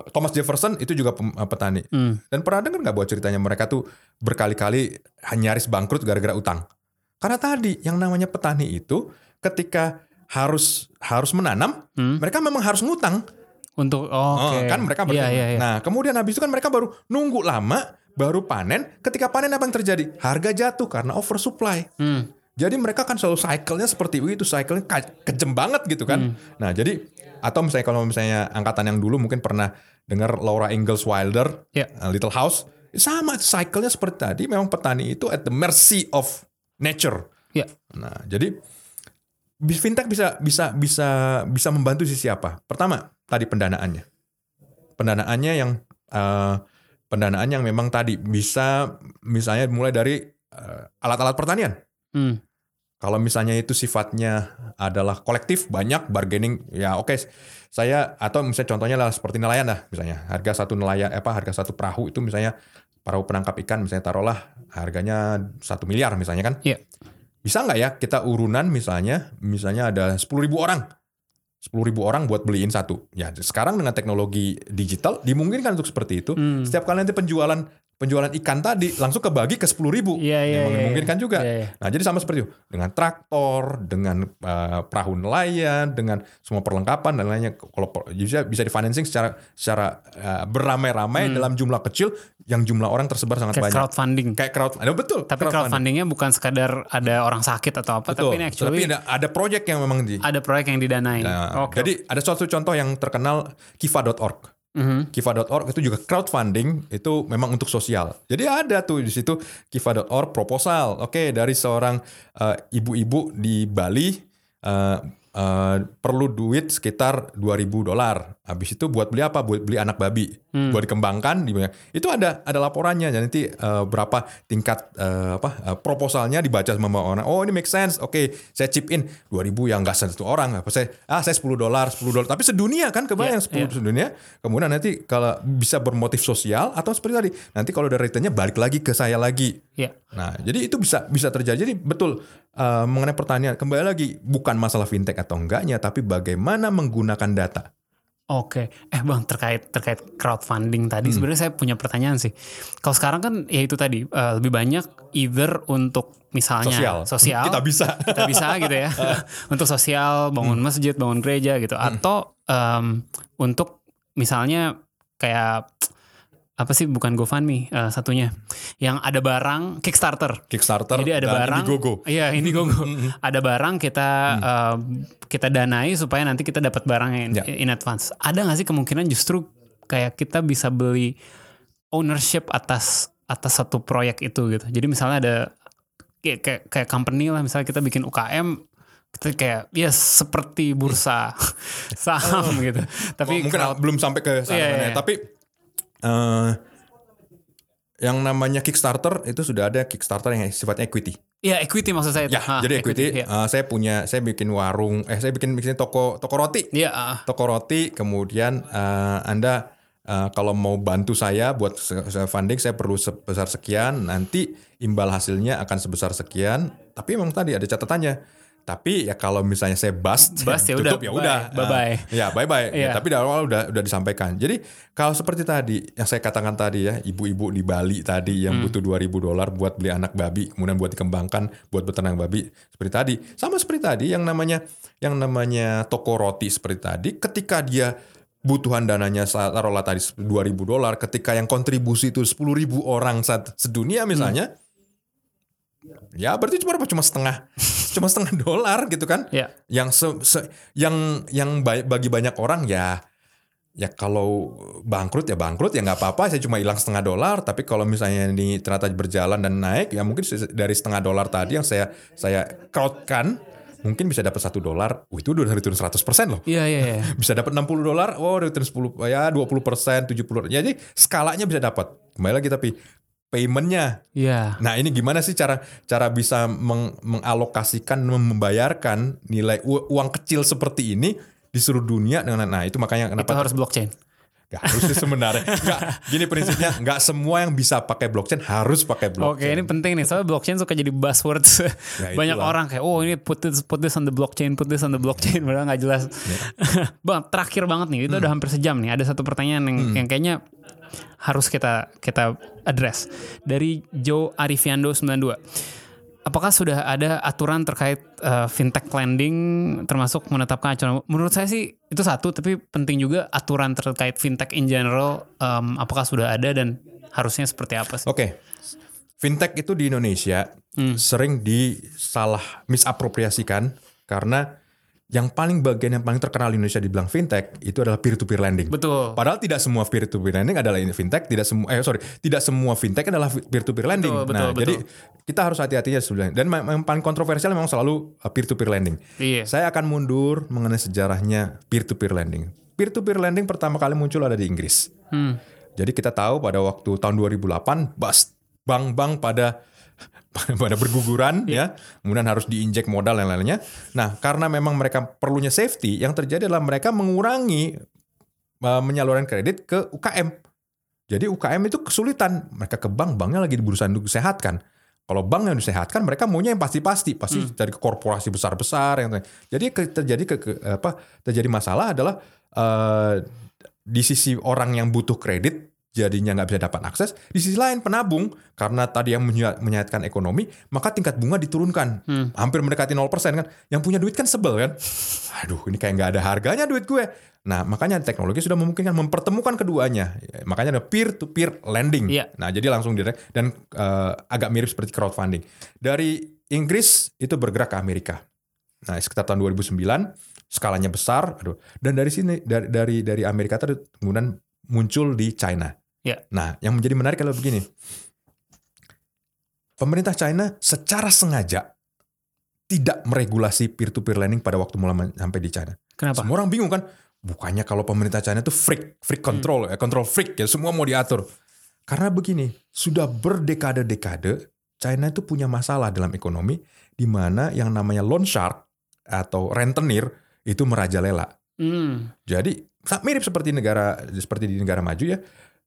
Thomas Jefferson itu juga pem- petani Hmm. Dan pernah dengar nggak bahwa ceritanya mereka tuh berkali-kali nyaris bangkrut gara-gara utang? Karena tadi yang namanya petani itu ketika harus harus menanam, Hmm. mereka memang harus ngutang. Untuk oh, Oh, oke. kan mereka Iya bertanya. iya iya. Nah, kemudian habis itu kan mereka baru nunggu lama, baru panen. Ketika panen apa yang terjadi? Harga jatuh karena oversupply. Hmm. Jadi mereka kan selalu cycle-nya seperti itu, cycle-nya kejem banget gitu kan. Hmm. Nah, jadi atau misalnya kalau misalnya angkatan yang dulu mungkin pernah dengar Laura Ingalls Wilder, Ya. uh, Little House, sama cycle-nya seperti tadi memang petani itu at the mercy of nature. Ya. Nah, jadi fintech bisa bisa bisa bisa membantu sisi apa? Pertama, tadi pendanaannya. Pendanaannya yang eh, pendanaan yang memang tadi bisa misalnya mulai dari eh, alat-alat pertanian. Hmm. Kalau misalnya itu sifatnya adalah kolektif, banyak bargaining, ya oke. Saya atau misalnya contohnya lah seperti nelayan lah, misalnya harga satu nelayan apa harga satu perahu itu misalnya perahu penangkap ikan misalnya taruhlah harganya satu miliar misalnya kan. Iya. Bisa nggak ya kita urunan misalnya, misalnya ada 10.000 ribu orang, 10.000 ribu orang buat beliin satu. Ya sekarang dengan teknologi digital dimungkinkan untuk seperti itu. Hmm. Setiap kali nanti penjualan penjualan ikan tadi langsung kebagi ke 10.000 ribu. Memang iya, memungkinkan iya. juga. Iya, iya. Nah, jadi sama seperti itu. Dengan traktor, dengan uh, perahu nelayan, dengan semua perlengkapan dan lainnya. Kalau bisa bisa difinancing secara secara uh, beramai-ramai dalam jumlah kecil yang jumlah orang tersebar sangat. Kayak banyak. crowdfunding. Kayak crowd, ada betul. Tapi crowdfundingnya bukan sekadar ada orang sakit atau apa, Betul. tapi ini actually Tapi ada, ada project yang memang di. ada proyek yang didanai. Nah, Oke. Jadi ada suatu contoh yang terkenal kiva.org. Mhm. Kiva.org itu juga crowdfunding itu memang untuk sosial. Jadi ada tuh di situ Kiva.org proposal. Oke, dari seorang eh, ibu-ibu di Bali eh, eh, perlu duit sekitar 2000 dolar. Habis itu buat beli apa? Buat beli anak babi. Buat dikembangkan di Itu ada ada laporannya. Dan nanti eh, berapa tingkat eh, apa eh, proposalnya dibaca sama orang. Oh, ini make sense. Oke, saya chip in 2000 yang enggak satu orang. Apa saya ah saya 10 dolar, 10 dolar. Tapi sedunia kan kebayang Iya, 10 dunia. Kemudian nanti kalau bisa bermotif sosial atau seperti tadi, nanti kalau ada returnnya balik lagi ke saya lagi. Iya. Nah, jadi itu bisa bisa terjadi. Jadi betul uh, mengenai pertanyaan kembali lagi bukan masalah fintech atau enggaknya, tapi bagaimana menggunakan data. Oke, eh bang terkait terkait crowdfunding tadi Hmm. sebenarnya saya punya pertanyaan sih. Kalau sekarang kan ya itu tadi eh, lebih banyak either untuk misalnya Sosial. sosial Kita bisa. kita bisa gitu ya untuk sosial bangun Hmm. masjid bangun gereja gitu atau em, untuk misalnya kayak apa sih? Bukan GoFundMe eh, satunya. Yang ada barang Kickstarter. Kickstarter jadi ada barang Indiegogo. iya Indiegogo. Ada barang kita eh, kita danai supaya nanti kita dapat barangnya in, Ya. in advance. Ada nggak sih kemungkinan justru kayak kita bisa beli ownership atas atas satu proyek itu gitu? Jadi misalnya ada kayak kayak, kayak company lah misalnya kita bikin UKM kita kayak ya seperti bursa saham gitu. Tapi Oh, mungkin crowd- belum sampai ke sana Iya, iya, ya. iya. tapi eh, yang namanya Kickstarter itu sudah ada Kickstarter yang sifatnya equity. ya equity maksud saya itu. Ya, Hah, jadi equity. ya. eh, saya punya, saya bikin warung, eh saya bikin bikin toko toko roti, Iya, ah. toko roti. Kemudian eh, anda eh, kalau mau bantu saya buat funding, saya perlu sebesar sekian. Nanti imbal hasilnya akan sebesar sekian. Tapi memang tadi ada catatannya. Tapi ya kalau misalnya saya bust, Bust ya tutup udah, ya bye. udah, Bye-bye. Eh, ya bye bye. Iya. tapi dari awal udah udah disampaikan. Jadi kalau seperti tadi yang saya katakan tadi ya, ibu-ibu di Bali tadi yang Hmm. butuh 2000 dolar buat beli anak babi, kemudian buat dikembangkan, buat beternak babi seperti tadi. Sama seperti tadi yang namanya yang namanya toko roti seperti tadi, ketika dia butuhan dananya taruhlah tadi 2000 dolar, ketika yang kontribusi itu 10.000 orang saat sedunia misalnya, ya berarti cuma apa? Cuma setengah, cuma setengah dolar gitu kan? Ya. yang se- se- yang yang ba- bagi banyak orang ya ya kalau bangkrut ya bangkrut ya nggak apa-apa saya cuma hilang setengah dolar tapi kalau misalnya ini ternyata berjalan dan naik ya mungkin dari setengah dolar tadi yang saya saya crowdkan mungkin bisa dapat satu dolar Wih, itu udah return 100% loh Iya, iya, iya. bisa dapat 60 dolar wow return 10 ya 20 persen 70 jadi skalanya bisa dapat kembali lagi tapi paymentnya Iya. Nah ini gimana sih cara cara bisa meng- mengalokasikan membayarkan nilai u- uang kecil seperti ini di seluruh dunia dengan nah itu makanya Itu kenapa harus blockchain. Gak harus sih sebenarnya nggak gini prinsipnya nggak semua yang bisa pakai blockchain harus pakai Oke, blockchain. ini penting nih. Soalnya blockchain suka jadi buzzword. Ya, Banyak itulah. orang kayak, oh ini put this, put this on the blockchain, put this on the blockchain. Padahal nggak jelas. Ya. Bang, terakhir banget nih. Hmm. Itu udah hampir sejam nih. Ada satu pertanyaan yang, yang kayaknya harus kita kita address. Dari Joe Arifiando 92. Apakah sudah ada aturan terkait uh, fintech lending termasuk menetapkan acuan? Menurut saya sih itu satu, tapi penting juga aturan terkait fintech in general. um, apakah sudah ada dan harusnya seperti apa sih? Oke, fintech itu di Indonesia Hmm. sering disalah misapropriasikan karena yang paling bagian yang paling terkenal di Indonesia dibilang fintech itu adalah peer to peer lending. Betul. Padahal tidak semua peer to peer lending adalah fintech, tidak semua eh sorry, tidak semua fintech adalah peer to peer lending. Betul, nah, betul, jadi betul. kita harus hati-hatinya sebenarnya. Dan yang paling kontroversial memang selalu peer to peer lending. Iya. Saya akan mundur mengenai sejarahnya peer to peer lending. Peer to peer lending pertama kali muncul ada di Inggris. Hmm. Jadi kita tahu pada waktu tahun 2008 bust bank-bank pada pada berguguran ya, kemudian harus diinjek modal dan lainnya. Nah, karena memang mereka perlunya safety, yang terjadi adalah mereka mengurangi uh, penyaluran kredit ke UKM. Jadi UKM itu kesulitan, mereka ke bank, banknya lagi berusaha disehatkan. Kalau bank yang disehatkan, mereka maunya yang pasti-pasti, pasti dari ke korporasi besar-besar yang jadi terjadi ke, ke- apa terjadi masalah adalah uh, di sisi orang yang butuh kredit jadinya nggak bisa dapat akses. Di sisi lain penabung karena tadi yang menya- menyehatkan ekonomi, maka tingkat bunga diturunkan. Hampir mendekati 0% kan. Yang punya duit kan sebel kan. Aduh, ini kayak nggak ada harganya duit gue. Nah, makanya teknologi sudah memungkinkan mempertemukan keduanya. Ya, Makanya ada peer to peer lending. Iya. Nah, jadi langsung direct dan eh, agak mirip seperti crowdfunding. Dari Inggris itu bergerak ke Amerika. Nah, sekitar tahun 2009 skalanya besar, aduh. Dan dari sini dari dari dari Amerika tadi kemudian muncul di China. Ya. Nah, yang menjadi menarik adalah begini. Pemerintah China secara sengaja tidak meregulasi peer to peer lending pada waktu mulai sampai di China. Kenapa? Semua orang bingung kan? Bukannya kalau pemerintah China itu freak, freak control, ya, control freak ya, semua mau diatur. Karena begini, sudah berdekade-dekade China itu punya masalah dalam ekonomi di mana yang namanya loan shark atau rentenir itu merajalela. Hmm. Jadi mirip seperti negara seperti di negara maju ya.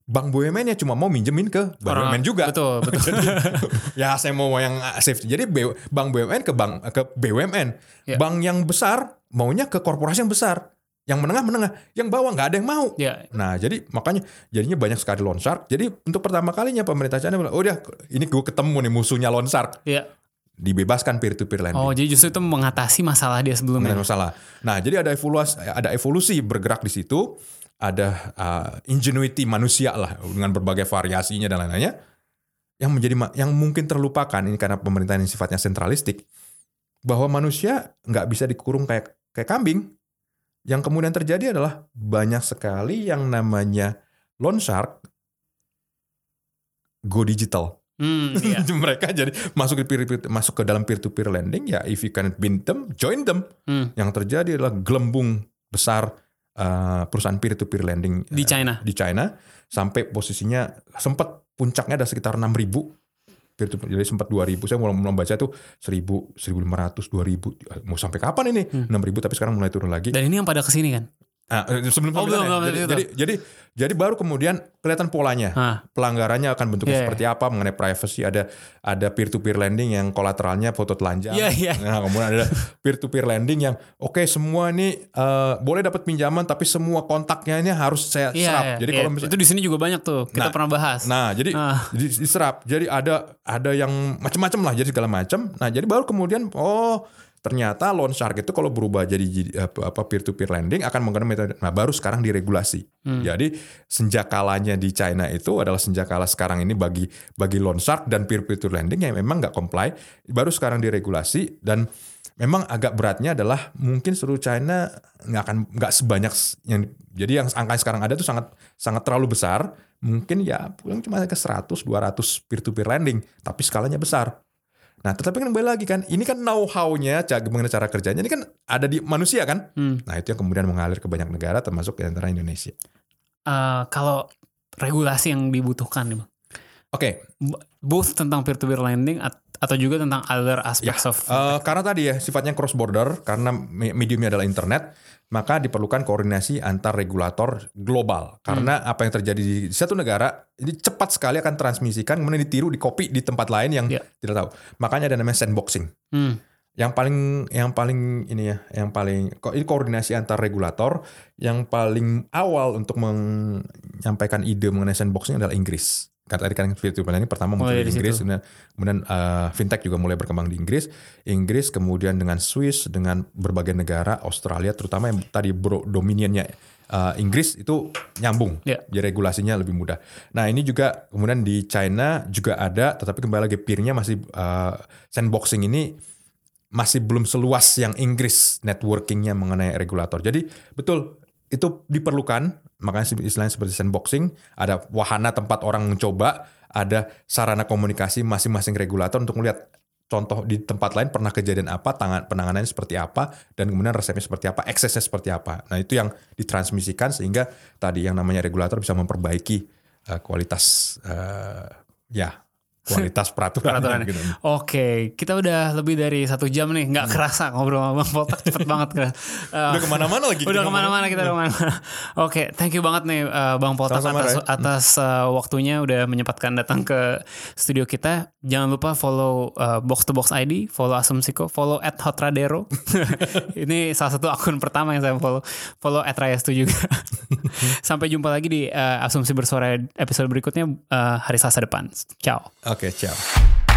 Bank BUMN-nya cuma mau minjemin ke bank Orang- BUMN juga. Betul, betul. ya saya mau yang safety. Jadi bank BUMN ke bank ke BUMN. Ya. Bank yang besar maunya ke korporasi yang besar. Yang menengah menengah, yang bawah nggak ada yang mau. ya, Nah, jadi makanya jadinya banyak sekali loan shark. Jadi untuk pertama kalinya pemerintah China bilang, "Oh, udah ini gue ketemu nih musuhnya loan shark." ya. Dibebaskan peer to peer lending. Oh, jadi justru itu mengatasi masalah dia sebelumnya. masalah. Nah, jadi ada evolusi ada evolusi bergerak di situ, ada uh, ingenuity manusia lah dengan berbagai variasinya dan lain-lainnya yang menjadi yang mungkin terlupakan ini karena pemerintahan yang sifatnya sentralistik bahwa manusia nggak bisa dikurung kayak kayak kambing. Yang kemudian terjadi adalah banyak sekali yang namanya loan shark go digital. Hmm, iya. Mereka jadi masuk ke peer, masuk ke dalam peer to peer lending ya if you can beat them, join them Hmm. yang terjadi adalah gelembung besar uh, perusahaan peer to peer lending Di uh, China. di China sampai posisinya sempat puncaknya ada sekitar 6000 peer to peer jadi sempat 2000 saya mulai membaca tuh 1000 1500 2000 mau sampai kapan ini Hmm. 6000 tapi sekarang mulai turun lagi Dan ini yang pada ke sini kan? Ah, eh, sebelum Oh, belum, ya. belum, jadi, jadi jadi jadi baru kemudian kelihatan polanya Hah. pelanggarannya akan bentuknya Iya, seperti apa mengenai privacy ada ada peer to peer lending yang kolateralnya foto telanjang Iya, iya. nah kemudian ada peer to peer lending yang oke semua ini eh, boleh dapat pinjaman tapi semua kontaknya ini harus saya Iya, serap iya, jadi iya. kalau misalnya itu di sini juga banyak tuh. Kita Nah, pernah bahas. Nah, jadi Ah. di- diserap. Jadi ada ada yang macam-macam lah, jadi segala macam. Nah, jadi baru kemudian oh ternyata loan shark itu kalau berubah jadi apa, apa peer to peer lending akan menggunakan metode. Nah, baru sekarang diregulasi. Hmm. Jadi senjakalanya di China itu adalah senjakala sekarang ini bagi bagi loan shark dan peer to peer lending yang memang nggak comply. Baru sekarang diregulasi dan memang agak beratnya adalah mungkin seluruh China nggak akan nggak sebanyak yang jadi yang angka yang sekarang ada tuh sangat sangat terlalu besar mungkin ya pulang cuma ke 100 200 peer to peer lending tapi skalanya besar nah tetapi kan kembali lagi kan ini kan know how-nya cara mengenai cara kerjanya ini kan ada di manusia kan Hmm. nah itu yang kemudian mengalir ke banyak negara termasuk di antara Indonesia Eh, kalau regulasi yang dibutuhkan nih, Bang. oke B- both tentang peer to peer lending at- atau juga tentang other aspects of Eh, karena tadi ya sifatnya cross border karena me- mediumnya adalah internet maka diperlukan koordinasi antar regulator global. Karena apa yang terjadi di satu negara ini cepat sekali akan transmisikan kemudian ditiru di copy di tempat lain yang Ya. tidak tahu. Makanya ada namanya sandboxing. Hmm. yang paling yang paling ini ya yang paling ini koordinasi antar regulator. Yang paling awal untuk menyampaikan ide mengenai sandboxing adalah Inggris kata tadi kan peer ini pertama muncul Mulai di Inggris situ. kemudian, kemudian uh, fintech juga mulai berkembang di Inggris Inggris kemudian dengan Swiss dengan berbagai negara Australia terutama yang tadi bro dominionnya uh, Inggris itu nyambung Ya. jadi regulasinya lebih mudah nah ini juga kemudian di China juga ada tetapi kembali lagi peernya masih uh, sandboxing ini masih belum seluas yang Inggris networkingnya mengenai regulator. Jadi betul itu diperlukan makanya istilahnya seperti sandboxing ada wahana tempat orang mencoba ada sarana komunikasi masing-masing regulator untuk melihat contoh di tempat lain pernah kejadian apa tangan penanganannya seperti apa dan kemudian resepnya seperti apa eksesnya seperti apa. Nah itu yang ditransmisikan sehingga tadi yang namanya regulator bisa memperbaiki eh, kualitas eh, ya kualitas peraturan Peraturan. gitu. Oke, kita udah lebih dari satu jam nih, nggak kerasa ngobrol sama Bang Poltak cepet banget. Eh, Udah ke mana-mana lagi. Udah ke mana-mana kita udah ke mana-mana. Oke, thank you banget nih uh, Bang Poltak Sama-sama, atas atas uh, waktunya udah menyempatkan datang ke studio kita. Jangan lupa follow uh, Box to Box ID, follow Asumsiko, follow at Hotradero. Ini salah satu akun pertama yang saya follow. Follow at Rayastu juga. Sampai jumpa lagi di uh, Asumsi Bersuara episode berikutnya uh, hari Selasa depan. Ciao. Bucket. Chao.